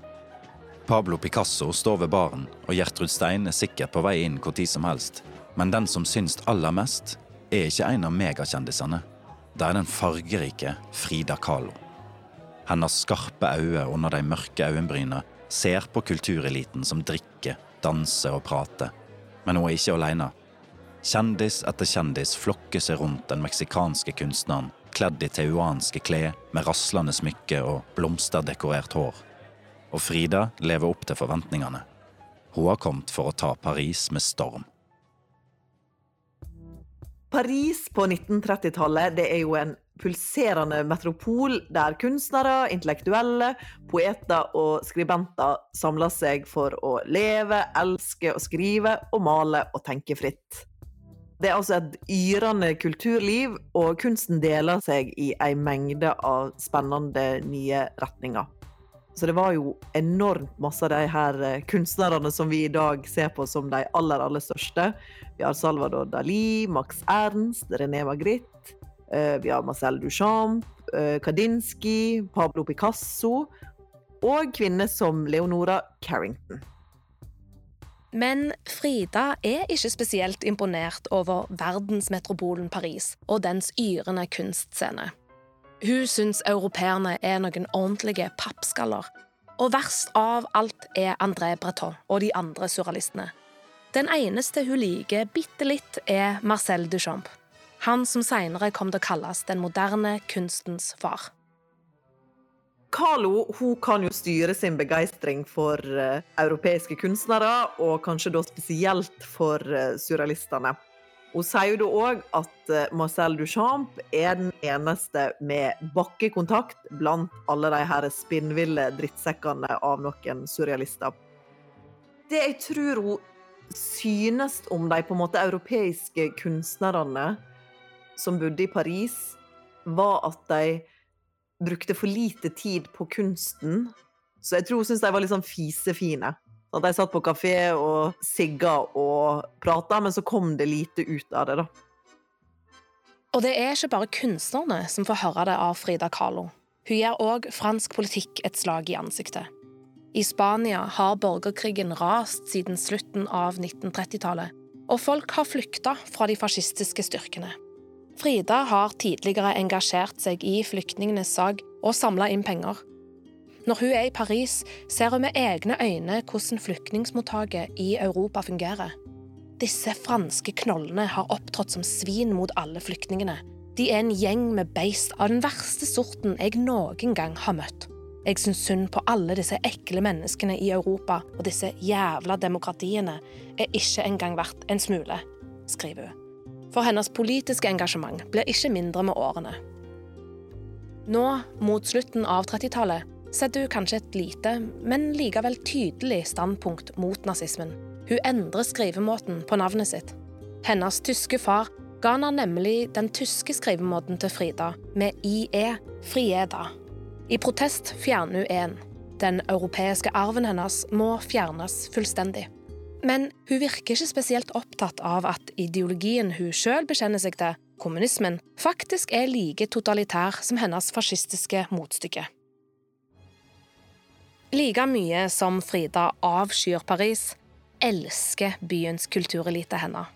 [SPEAKER 4] Pablo Picasso står ved baren, og Gjertrud Stein er sikkert på vei inn hvor tid som helst. Men den som syns aller mest, er ikke en av megakjendisene. Det er den fargerike Frida Kahlo. Hennes skarpe øyne under de mørke øyenbrynene ser på kultureliten som drikker, danser og prater. Men hun er ikke alene. Kjendis etter kjendis flokker seg rundt den meksikanske kunstneren kledd i teuanske klær med raslende smykke og blomsterdekorert hår. Og Frida lever opp til forventningene. Hun har kommet for å ta Paris med storm.
[SPEAKER 6] Paris på 1930-tallet det er jo en pulserende metropol der kunstnere, intellektuelle, poeter og skribenter samler seg for å leve, elske og skrive og male og tenke fritt. Det er altså et yrende kulturliv, og kunsten deler seg i ei mengde av spennende nye retninger. Så det var jo enormt masse av de her eh, kunstnerne som vi i dag ser på som de aller, aller største. Vi har Salvador Dali, Max Ernst, René Magritte. Eh, vi har Marcel Duchamp, Kadinski, Pablo Picasso. Og kvinner som Leonora Carrington.
[SPEAKER 5] Men Frida er ikke spesielt imponert over verdensmetropolen Paris og dens yrende kunstscene. Hun syns europeerne er noen ordentlige pappskaller. Og verst av alt er André Breton og de andre surrealistene. Den eneste hun liker bitte litt, er Marcel Duchamp. Han som seinere kom til å kalles den moderne kunstens far.
[SPEAKER 6] Carlo hun kan jo styre sin begeistring for uh, europeiske kunstnere, og kanskje da spesielt for uh, surrealistene. Hun sier jo da òg at uh, Marcel Duchamp er den eneste med bakkekontakt blant alle de her spinnville drittsekkene av noen surrealister. Det jeg tror hun synes om de på en måte europeiske kunstnerne som bodde i Paris, var at de brukte for lite tid på kunsten. Så jeg tror hun syns de var litt sånn fisefine. At de satt på kafé og sigga og prata, men så kom det lite ut av det, da.
[SPEAKER 5] Og det er ikke bare kunstnerne som får høre det av Frida Kahlo. Hun gir òg fransk politikk et slag i ansiktet. I Spania har borgerkrigen rast siden slutten av 1930-tallet, og folk har flykta fra de fascistiske styrkene. Frida har tidligere engasjert seg i flyktningenes sak og samla inn penger. Når hun er i Paris, ser hun med egne øyne hvordan flyktningmottaket i Europa fungerer. Disse franske knollene har opptrådt som svin mot alle flyktningene. De er en gjeng med beist av den verste sorten jeg noen gang har møtt. Jeg syns synd på alle disse ekle menneskene i Europa, og disse jævla demokratiene er ikke engang verdt en smule, skriver hun. For hennes politiske engasjement blir ikke mindre med årene. Nå, mot slutten av 30-tallet, setter hun kanskje et lite, men likevel tydelig standpunkt mot nazismen. Hun endrer skrivemåten på navnet sitt. Hennes tyske far ga henne nemlig den tyske skrivemåten til Frida, med IE, Frieda. I protest fjerner hun en. Den europeiske arven hennes må fjernes fullstendig. Men hun virker ikke spesielt opptatt av at ideologien hun sjøl bekjenner seg til, kommunismen, faktisk er like totalitær som hennes fascistiske motstykke. Like mye som Frida avskyr Paris, elsker byens kulturelite henne.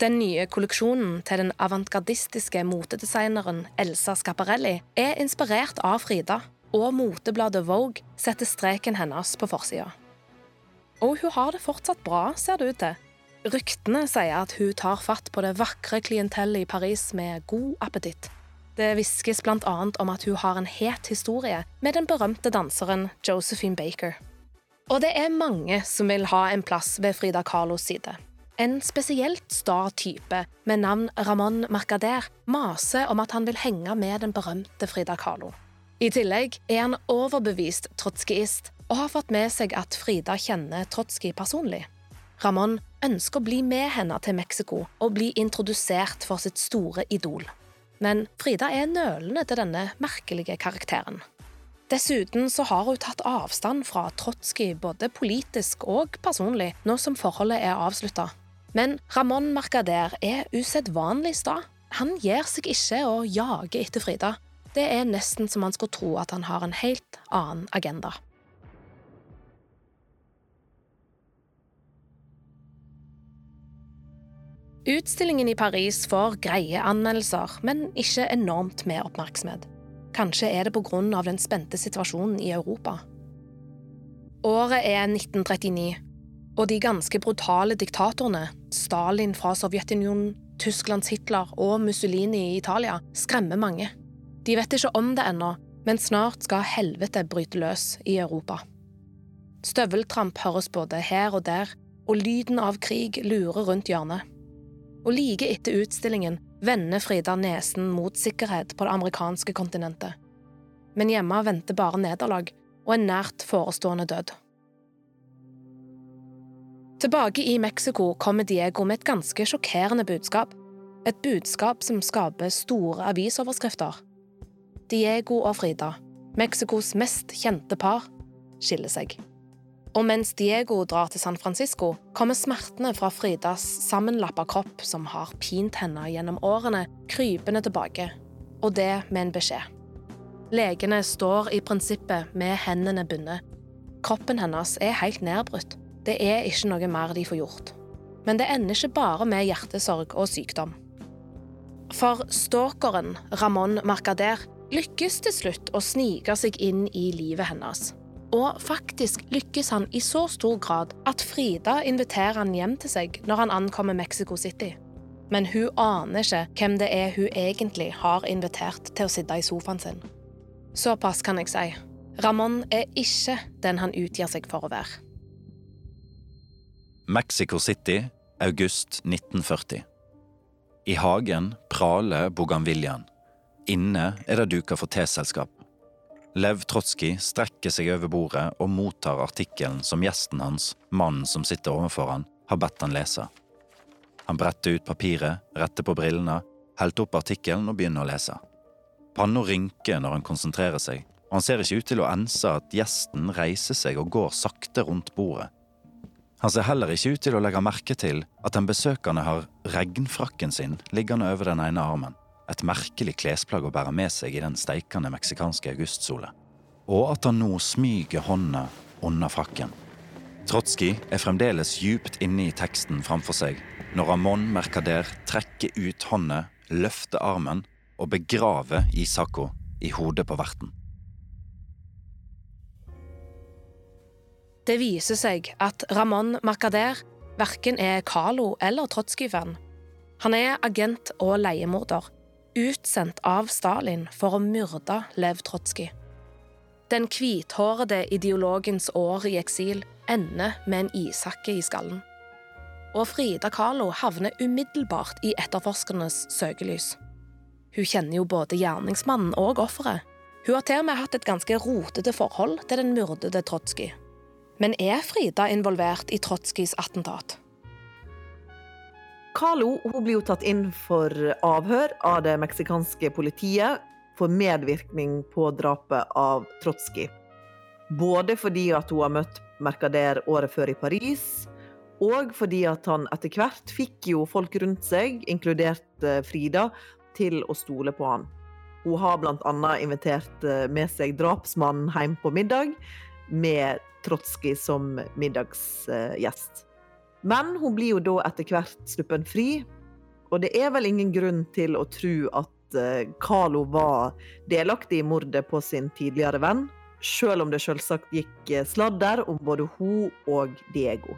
[SPEAKER 5] Den nye kolleksjonen til den avantgardistiske motedesigneren Elsa Scaparelli er inspirert av Frida, og motebladet Vogue setter streken hennes på forsida. Og hun har det fortsatt bra, ser det ut til. Ryktene sier at hun tar fatt på det vakre klientellet i Paris med god appetitt. Det hviskes bl.a. om at hun har en het historie med den berømte danseren Josephine Baker. Og det er mange som vil ha en plass ved Frida Carlos side. En spesielt sta type med navn Ramón Mercader maser om at han vil henge med den berømte Frida Kahlo. I tillegg er han overbevist Trotskiist og har fått med seg at Frida kjenner Trotskij personlig. Ramón ønsker å bli med henne til Mexico og bli introdusert for sitt store idol. Men Frida er nølende til denne merkelige karakteren. Dessuten så har hun tatt avstand fra Trotskij både politisk og personlig, nå som forholdet er avslutta. Men Ramón Mercader er usedvanlig sta. Han gir seg ikke og jager etter Frida. Det er nesten som man skulle tro at han har en helt annen agenda. Utstillingen i Paris får greie anmeldelser, men ikke enormt med oppmerksomhet. Kanskje er det pga. den spente situasjonen i Europa. Året er 1939, og de ganske brutale diktatorene, Stalin fra Sovjetunionen, Tysklands Hitler og Mussolini i Italia, skremmer mange. De vet ikke om det ennå, men snart skal helvete bryte løs i Europa. Støveltramp høres både her og der, og lyden av krig lurer rundt hjørnet og like etter utstillingen vender Frida nesen mot sikkerhet på det amerikanske kontinentet. Men hjemme venter bare nederlag og en nært forestående død. Tilbake i Mexico kommer Diego med et ganske sjokkerende budskap. Et budskap som skaper store avisoverskrifter. Diego og Frida, Mexicos mest kjente par, skiller seg. Og mens Diego drar til San Francisco, kommer smertene fra Fridas sammenlappa kropp, som har pint henne gjennom årene, krypende tilbake. Og det med en beskjed. Legene står i prinsippet med hendene bundet. Kroppen hennes er helt nedbrutt. Det er ikke noe mer de får gjort. Men det ender ikke bare med hjertesorg og sykdom. For stalkeren Ramón Mercader lykkes til slutt å snike seg inn i livet hennes. Og faktisk lykkes han i så stor grad at Frida inviterer han hjem til seg når han ankommer Mexico City. Men hun aner ikke hvem det er hun egentlig har invitert til å sitte i sofaen sin. Såpass kan jeg si. Ramón er ikke den han utgir seg for å være.
[SPEAKER 4] Mexico City, august 1940. I hagen praler bougainvilliaen. Inne er det duka for teselskap. Lev Trotskij strekker seg over bordet og mottar artikkelen som gjesten hans, mannen som sitter overfor han, har bedt han lese. Han bretter ut papiret, retter på brillene, helter opp artikkelen og begynner å lese. Panna rynker når han konsentrerer seg, og han ser ikke ut til å ense at gjesten reiser seg og går sakte rundt bordet. Han ser heller ikke ut til å legge merke til at den besøkende har regnfrakken sin liggende over den ene armen, et merkelig klesplagg å bære med seg i den steikende meksikanske augustsola, og at han nå smyger hånda under frakken. Trotskij er fremdeles djupt inne i teksten framfor seg når Ramón Mercader trekker ut hånda, løfter armen og begraver Isako i hodet på verten.
[SPEAKER 5] Det viser seg at Ramón Mercader verken er Carlo eller Trotskij-fan. Han er agent og leiemorder, utsendt av Stalin for å myrde Lev Trotskij. Den hvithårede ideologens år i eksil ender med en ishakke i skallen. Og Frida Kahlo havner umiddelbart i etterforskernes søkelys. Hun kjenner jo både gjerningsmannen og offeret. Hun har til og med hatt et ganske rotete forhold til den myrdede Trotskij. Men er Frida involvert i Trotskijs attentat?
[SPEAKER 6] Carlo blir jo tatt inn for avhør av det meksikanske politiet for medvirkning på drapet av Trotskij. Både fordi at hun har møtt Mercader året før i Paris, og fordi at han etter hvert fikk jo folk rundt seg, inkludert eh, Frida, til å stole på han. Hun har bl.a. invitert eh, med seg drapsmannen hjem på middag, med Trotskij som middagsgjest. Men hun blir jo da etter hvert sluppet fri, og det er vel ingen grunn til å tro at eh, Carlo var delaktig i mordet på sin tidligere venn, selv om det selvsagt gikk sladder om både hun og Diego.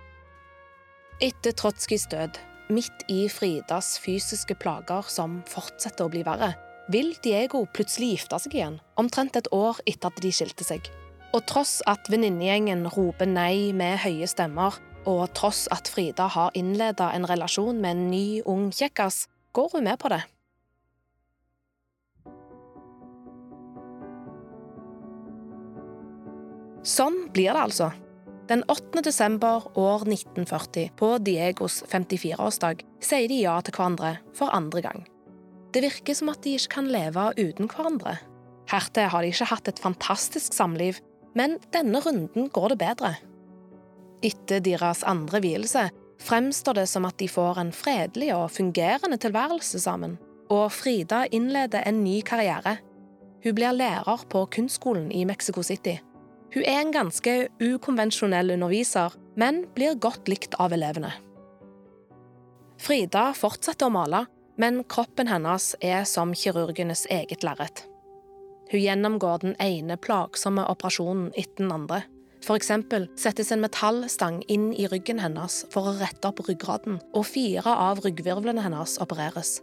[SPEAKER 5] Etter Trotskijs død, midt i Fridas fysiske plager som fortsetter å bli verre, vil Diego plutselig gifte seg igjen, omtrent et år etter at de skilte seg. Og tross at venninnegjengen roper nei med høye stemmer, og tross at Frida har innleda en relasjon med en ny, ung kjekkas, går hun med på det. Sånn blir det altså. Den 8. desember år 1940, på Diegos 54-årsdag, sier de ja til hverandre for andre gang. Det virker som at de ikke kan leve uten hverandre. Hertil har de ikke hatt et fantastisk samliv, men denne runden går det bedre. Etter deres andre vielse fremstår det som at de får en fredelig og fungerende tilværelse sammen, og Frida innleder en ny karriere. Hun blir lærer på kunstskolen i Mexico City. Hun er en ganske ukonvensjonell underviser, men blir godt likt av elevene. Frida fortsetter å male, men kroppen hennes er som kirurgenes eget lerret. Hun gjennomgår den ene plagsomme operasjonen etter den andre. For eksempel settes en metallstang inn i ryggen hennes for å rette opp ryggraden, og fire av ryggvirvlene hennes opereres.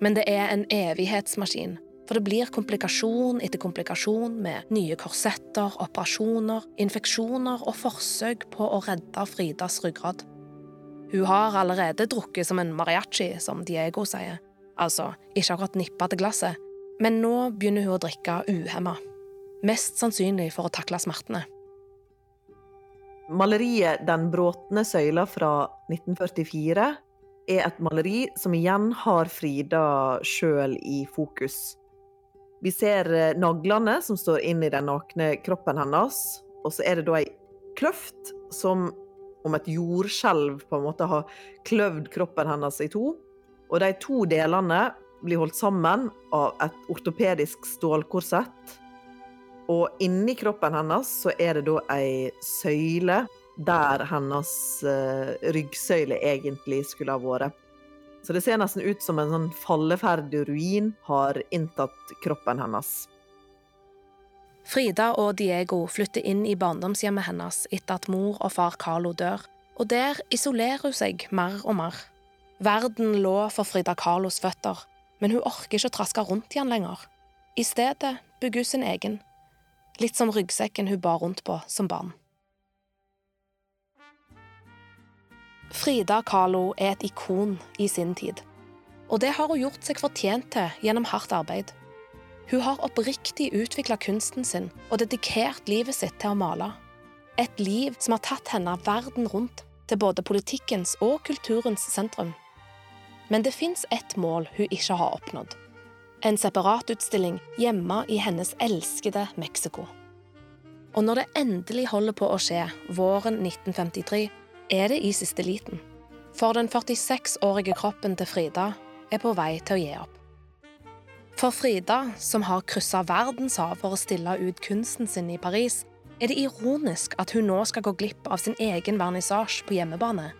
[SPEAKER 5] Men det er en evighetsmaskin, for det blir komplikasjon etter komplikasjon med nye korsetter, operasjoner, infeksjoner og forsøk på å redde Fridas ryggrad. Hun har allerede drukket som en mariachi, som Diego sier. Altså ikke akkurat nippa til glasset, men nå begynner hun å drikke uhemma. Mest sannsynlig for å takle smertene.
[SPEAKER 6] Maleriet 'Den bråtne søyla' fra 1944 er et maleri som igjen har Frida sjøl i fokus. Vi ser eh, naglene som står inn i den nakne kroppen hennes, og så er det da ei kløft som om et jordskjelv på en måte har kløvd kroppen hennes i to. Og de to delene blir holdt sammen av et ortopedisk stålkorsett. Og inni kroppen hennes så er det da ei søyle der hennes uh, ryggsøyle egentlig skulle ha vært. Så det ser nesten ut som en sånn falleferdig ruin har inntatt kroppen hennes.
[SPEAKER 5] Frida og Diego flytter inn i barndomshjemmet hennes etter at mor og far Carlo dør, og der isolerer hun seg mer og mer. Verden lå for Frida Carlos føtter, men hun orker ikke å traske rundt i den lenger. I stedet bygger hun sin egen, litt som ryggsekken hun bar rundt på som barn. Frida Kahlo er et ikon i sin tid. Og det har hun gjort seg fortjent til gjennom hardt arbeid. Hun har oppriktig utvikla kunsten sin og dedikert livet sitt til å male. Et liv som har tatt henne verden rundt, til både politikkens og kulturens sentrum. Men det fins ett mål hun ikke har oppnådd. En separatutstilling hjemme i hennes elskede Mexico. Og når det endelig holder på å skje, våren 1953, er det i siste liten. For den 46-årige kroppen til Frida er på vei til å gi opp. For Frida, som har kryssa verdenshav for å stille ut kunsten sin i Paris, er det ironisk at hun nå skal gå glipp av sin egen vernissasje på hjemmebane.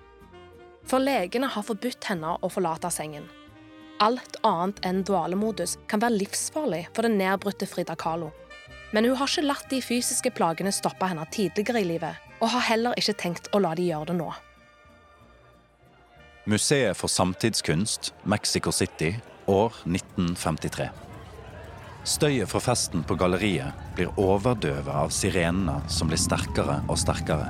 [SPEAKER 5] For legene har forbudt henne å forlate sengen. Alt annet enn dvalemodus kan være livsfarlig for den nedbrutte Frida Kahlo. Men hun har ikke latt de fysiske plagene stoppe henne tidligere i livet, og har heller ikke tenkt å la de gjøre det nå.
[SPEAKER 4] Museet for samtidskunst, Mexico City, år 1953. Støyet fra festen på galleriet blir overdøvet av sirenene som blir sterkere og sterkere.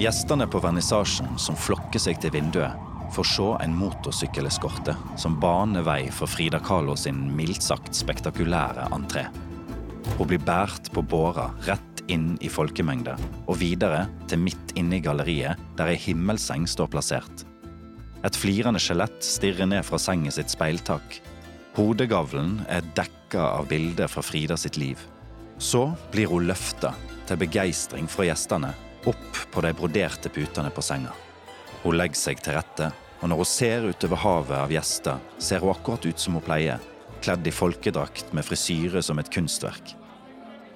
[SPEAKER 4] Gjestene på vernissasjen som flokker seg til vinduet, får se en motorsykkeleskorte som baner vei for Frida Kahlo sin mildt sagt spektakulære entré. Hun blir båret på båra rett inn i folkemengde og videre til midt inne i galleriet, der ei himmelseng står plassert. Et flirende skjelett stirrer ned fra sengen sitt speiltak. Hodegavlen er dekka av bilder fra Frida sitt liv. Så blir hun løfta, til begeistring fra gjestene, opp på de broderte putene på senga. Hun legger seg til rette, og når hun ser utover havet av gjester, ser hun akkurat ut som hun pleier, kledd i folkedrakt med frisyre som et kunstverk.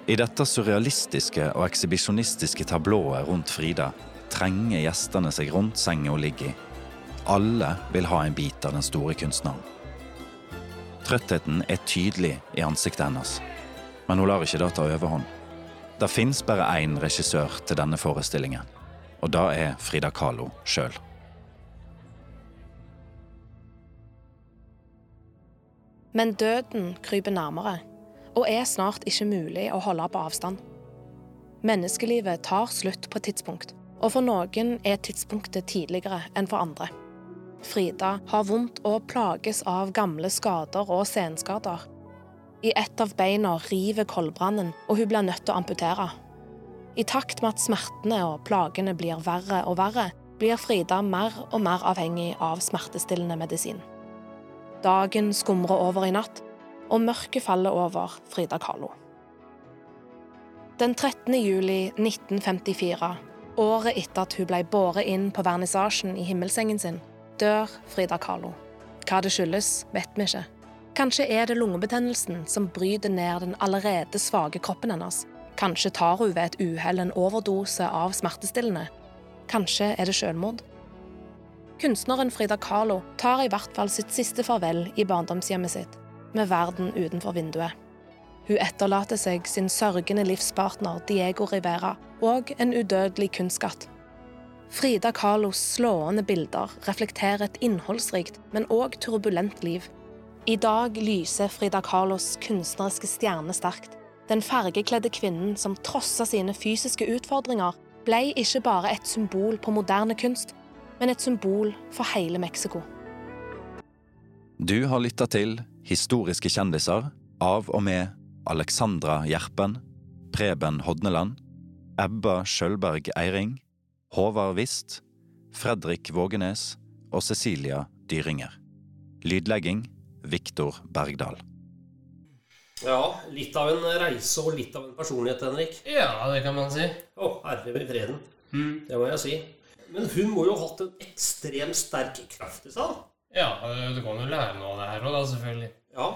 [SPEAKER 4] I dette surrealistiske og ekshibisjonistiske tablået rundt Frida trenger gjestene seg rundt senga hun ligger i. Alle vil ha en bit av den store kunstneren. Trøttheten er tydelig i ansiktet hennes, men hun lar ikke det ta overhånd. Det fins bare én regissør til denne forestillingen, og det er Frida Kahlo sjøl.
[SPEAKER 5] Men døden kryper nærmere, og er snart ikke mulig å holde på avstand. Menneskelivet tar slutt på et tidspunkt, og for noen er tidspunktet tidligere enn for andre. Frida har vondt og plages av gamle skader og senskader. I ett av beina river koldbrannen, og hun blir nødt til å amputere. I takt med at smertene og plagene blir verre og verre, blir Frida mer og mer avhengig av smertestillende medisin. Dagen skumrer over i natt, og mørket faller over Frida Kahlo. Den 13. juli 1954, året etter at hun ble båret inn på vernissasjen i himmelsengen sin, dør Frida Kahlo. Hva det skyldes, vet vi ikke. Kanskje er det lungebetennelsen som bryter ned den allerede svake kroppen hennes. Kanskje tar hun ved et uhell en overdose av smertestillende. Kanskje er det selvmord. Kunstneren Frida Kahlo tar i hvert fall sitt siste farvel i barndomshjemmet sitt, med verden utenfor vinduet. Hun etterlater seg sin sørgende livspartner Diego Rivera og en udødelig kunstskatt. Frida Kahlos slående bilder reflekterer et innholdsrikt, men òg turbulent liv. I dag lyser Frida Kahlos kunstneriske stjerne sterkt. Den fargekledde kvinnen som trossa sine fysiske utfordringer, ble ikke bare et symbol på moderne kunst, men et symbol for hele Mexico.
[SPEAKER 4] Du har lytta til Historiske kjendiser av og med Alexandra Gjerpen, Preben Hodneland, Ebba Sjølberg Eiring, Håvard Wist, Fredrik Vågenes og Cecilia Dyringer. Lydlegging Viktor Bergdal.
[SPEAKER 3] Ja, litt av en reise og litt av en personlighet, Henrik.
[SPEAKER 1] Ja, det kan man si.
[SPEAKER 3] Å, herre med freden. Det må jeg si. Men hun må jo ha hatt en ekstremt sterk kraft i seg.
[SPEAKER 1] Ja, du kan jo lære noe av det her òg, selvfølgelig.
[SPEAKER 3] Ja,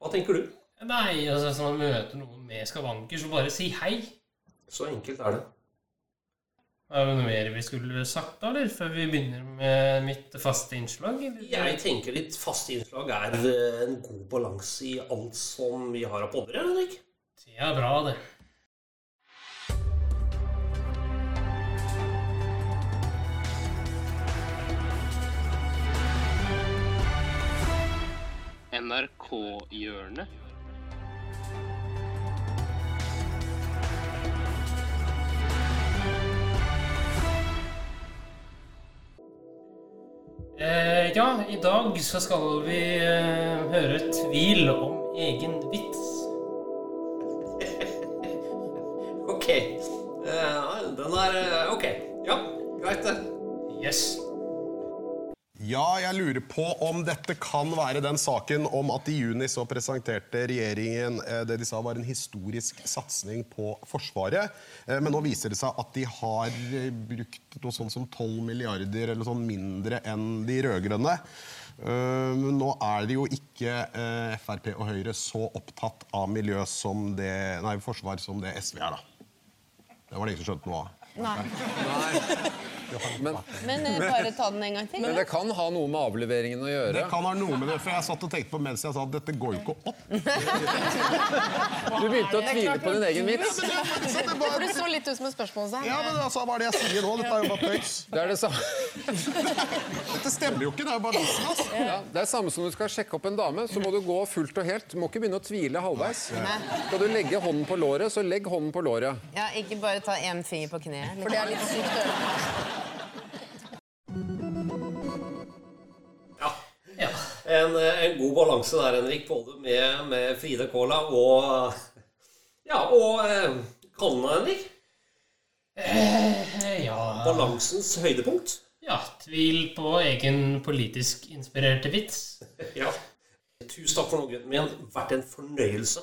[SPEAKER 3] hva tenker du?
[SPEAKER 1] Nei, altså, hvis man møter noen med skavanker, så bare si hei.
[SPEAKER 3] Så enkelt er det.
[SPEAKER 1] Er det noe mer vi skulle sagt, da, eller? Før vi begynner med mitt faste innslag? eller?
[SPEAKER 3] Jeg tenker ditt faste innslag er eh, en god balanse i alt som vi har av podder, Henrik.
[SPEAKER 1] Det er bra, det. NRK-hjørnet. Eh, ja, i dag så skal vi eh, høre tvil om egen vits.
[SPEAKER 3] Ok. Eh, den er uh, Ok. Ja, greit, det.
[SPEAKER 1] Yes.
[SPEAKER 7] Ja, jeg lurer på om dette kan være den saken om at i juni så presenterte regjeringen eh, det de sa var en historisk satsing på Forsvaret. Eh, Men nå viser det seg at de har eh, brukt noe sånt som 12 milliarder eller sånn mindre enn de rød-grønne. Eh, Men nå er det jo ikke eh, Frp og Høyre så opptatt av miljø som det, nei, forsvar som det SV er, da. Det var det ingen som skjønte noe av.
[SPEAKER 8] Men,
[SPEAKER 9] Men eh, bare ta den en gang til.
[SPEAKER 8] men det kan ha noe med avleveringen å gjøre.
[SPEAKER 7] Det kan ha noe med det, for jeg satt og tenkte på mens jeg sa at dette går jo ikke opp.
[SPEAKER 8] Du begynte å tvile på din egen vits.
[SPEAKER 9] For det så litt ut som et spørsmål. Så.
[SPEAKER 7] Ja, men altså, Hva er det jeg sier nå? Dette er jo bare tøys.
[SPEAKER 8] Det er det samme,
[SPEAKER 7] Dette stemmer jo ikke. Det er jo bare vitsen. Altså.
[SPEAKER 8] ja, det er samme som du skal sjekke opp en dame. Så må du gå fullt og helt. Du må ikke begynne å tvile halvveis. Skal du legge hånden på låret, så legg hånden på låret.
[SPEAKER 9] Ja, ikke bare ta én finger på kneet. For det er litt sykt å.
[SPEAKER 3] Ja. En, eh, en god balanse der, Henrik, både med, med Frida Kola og Ja, og eh, Kalna, Henrik.
[SPEAKER 1] Eh, ja
[SPEAKER 3] Balansens høydepunkt.
[SPEAKER 1] Ja, tvil på egen politisk inspirerte vits.
[SPEAKER 3] Ja. Tusen takk for nå, gutten min. Vært en fornøyelse.